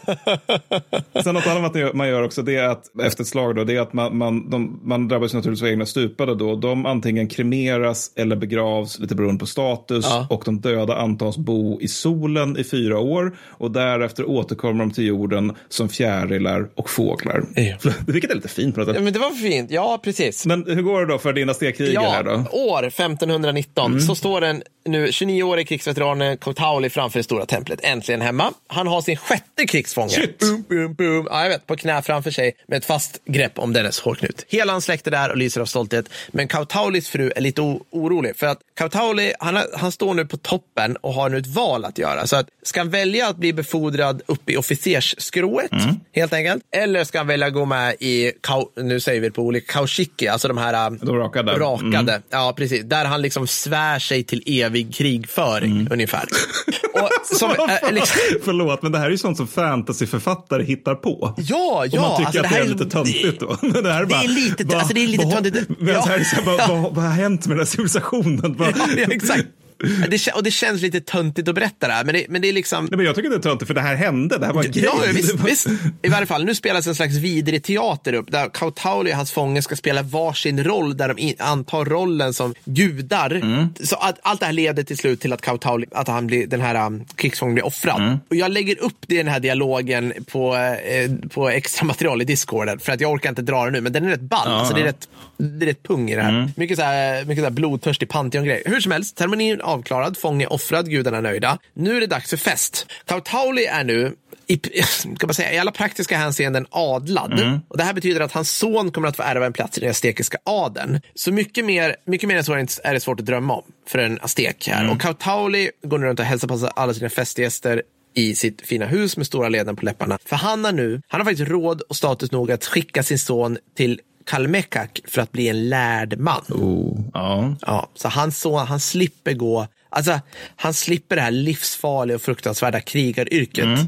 Sen något annat man gör också det är att efter ett slag då, det är att man, man, de, man drabbas naturligtvis av egna stupade då. De antingen kremeras eller begravs lite beroende på status Ja. och de döda antas bo i solen i fyra år och därefter återkommer de till jorden som fjärilar och fåglar. Ja. Vilket är lite fint på något Ja, men det var fint. Ja, precis. Men hur går det då för dina stekkrigare här Ja, då? år 1519 så står den nu 29-årig krigsveteranen Kotauli framför det stora templet, äntligen hemma. Han har sin sjätte krigsfånge. Shit. Boom, boom, boom. Ja, jag vet, på knä framför sig med ett fast grepp om dennes hårknut. Hela hans släkte där och lyser av stolthet. Men Kautaulis fru är lite orolig för att Kautauli, han, har- han står nu på toppen och har nu ett val att göra. Så att, ska han välja att bli befordrad upp i officersskrået, helt enkelt? Eller ska han välja att gå med i, kau, nu säger vi det på olika, kaushiki, alltså de här De rakade. rakade. Ja, precis. Där han liksom svär sig till evig krigföring, ungefär. Och som, äh, liksom, Förlåt, men det här är ju sånt som fantasyförfattare hittar på. ja, Och ja. man tycker alltså, att det är här lite töntigt då. Men det, här är det är bara, lite- alltså, det är lite töntigt. Men Ja. så här är det så här, vad, vad, vad har hänt med den här civilisationen? Ja, ja, exakt. Det, och det känns lite töntigt att berätta det här, men det, men det är liksom... Nej, men jag tycker det är töntigt för det här hände. Det här var en grej. Ja, ja, visst, var- visst. I varje fall, nu spelas en slags vidrig teater upp där Kautauli och hans fånge ska spela varsin roll där de in, antar rollen som gudar. Mm. Så att, allt det här leder till slut till att Kautauli, att han blir, den här um, krigsfången blir offrad. Mm. Och jag lägger upp det i den här dialogen på, eh, på extra material i discorden för att jag orkar inte dra det nu, men den är rätt ball. Alltså, det, är rätt, det är rätt pung i det här. Mm. Mycket, så här, mycket så här blodtörstig Pantheon-grej. Hur som helst, ceremonin är avklarad, fånge offrad, gudarna är nöjda. Nu är det dags för fest. Kautauli är nu i, ska man säga, i alla praktiska hänseenden adlad. Och det här betyder att hans son kommer att få ärva en plats i den aztekiska adeln. Så mycket mer, mycket mer än så är det- är svårt att drömma om för en aztek här. Och Kautauli går nu runt och hälsar på alla sina festgäster i sitt fina hus med stora leden på läpparna. För han har nu, han har faktiskt råd och status nog att skicka sin son till Kalmekak för att bli en lärd man. Oh, ja. Ja, så han, så, han slipper gå, alltså han slipper det här livsfarliga och fruktansvärda krigaryrket.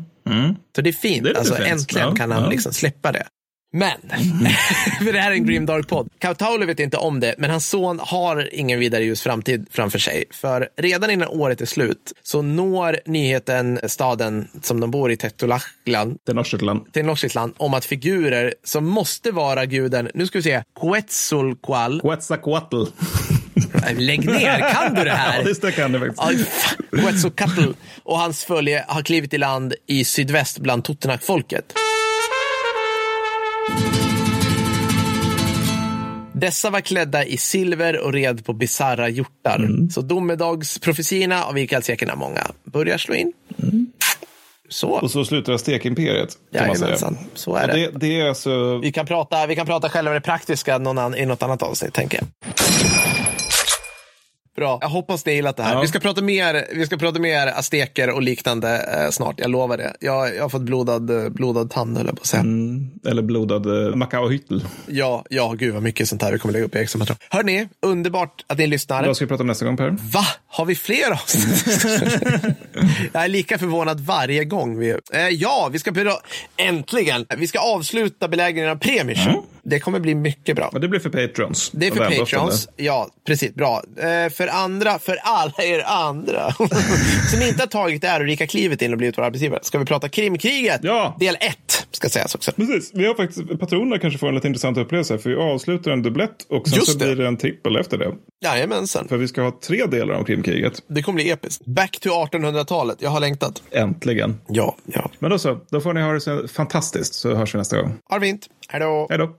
Så det är fint, Det är alltså äntligen Ja, kan han ja. liksom släppa det. Men, för det här är en Grim Dark-podd. Kautauli vet inte om det, men hans son har ingen vidare ljus framtid framför sig. För redan innan året är slut så når nyheten staden som de bor i, Tetolachlan, Tenochtitlan. Om att figurer som måste vara guden, nu ska vi se, Quetzalcoatl, Quetzalcoatl. Lägg ner, kan du det här? Ja, det kan det faktiskt. Quetzalcoatl och hans följe har klivit i land i sydväst bland Totonac-folket. Dessa var klädda i silver och red på bisarra hjortar. Mm. Så domedagsprofetiorna, av vilka säkert många, börjar slå in. Så. Och så slutar stekimperiet. Jajamensan, så är det. det. Det är alltså... Vi kan prata, vi kan prata själva det praktiska någon an, i något annat avsnitt, tänker jag. Bra. Jag hoppas ni gillat det här. Ja. Vi, ska prata mer, vi ska prata mer azteker och liknande eh, snart. Jag lovar det. Jag, jag har fått blodad, eh, blodad tand, höll jag på att säga. Mm. Eller blodad uh, Macao-hyttel. Ja, ja, gud vad mycket sånt här vi kommer lägga upp i extra material. Hörni, underbart att ni lyssnar. Vad ska vi prata om nästa gång Per? Va? Har vi fler avsnitt? jag är lika förvånad varje gång. Vi... Eh, ja, vi ska. Äntligen! Vi ska avsluta belägringen av Premiership. Det kommer bli mycket bra. Ja, det blir för patrons. Det är för väldoftande. patrons. Ja, precis. Bra. Eh, för andra, för alla er andra som inte har tagit det ärorika klivet in och blivit våra arbetsgivare ska vi prata krimkriget. Ja. Del 1 ska sägas också. Precis, vi har faktiskt, patronerna kanske får en lite intressant upplevelse. För vi avslutar en dubblett och sen Just så det. blir det en trippel efter det. Jajamensan. För vi ska ha tre delar om krimkriget. Det kommer bli episkt. Back to 1800-talet. Jag har längtat. Äntligen. Ja, ja. Men då så, då får ni ha det så fantastiskt så hörs vi nästa gång. Ha det fint. Hej då. Hej då.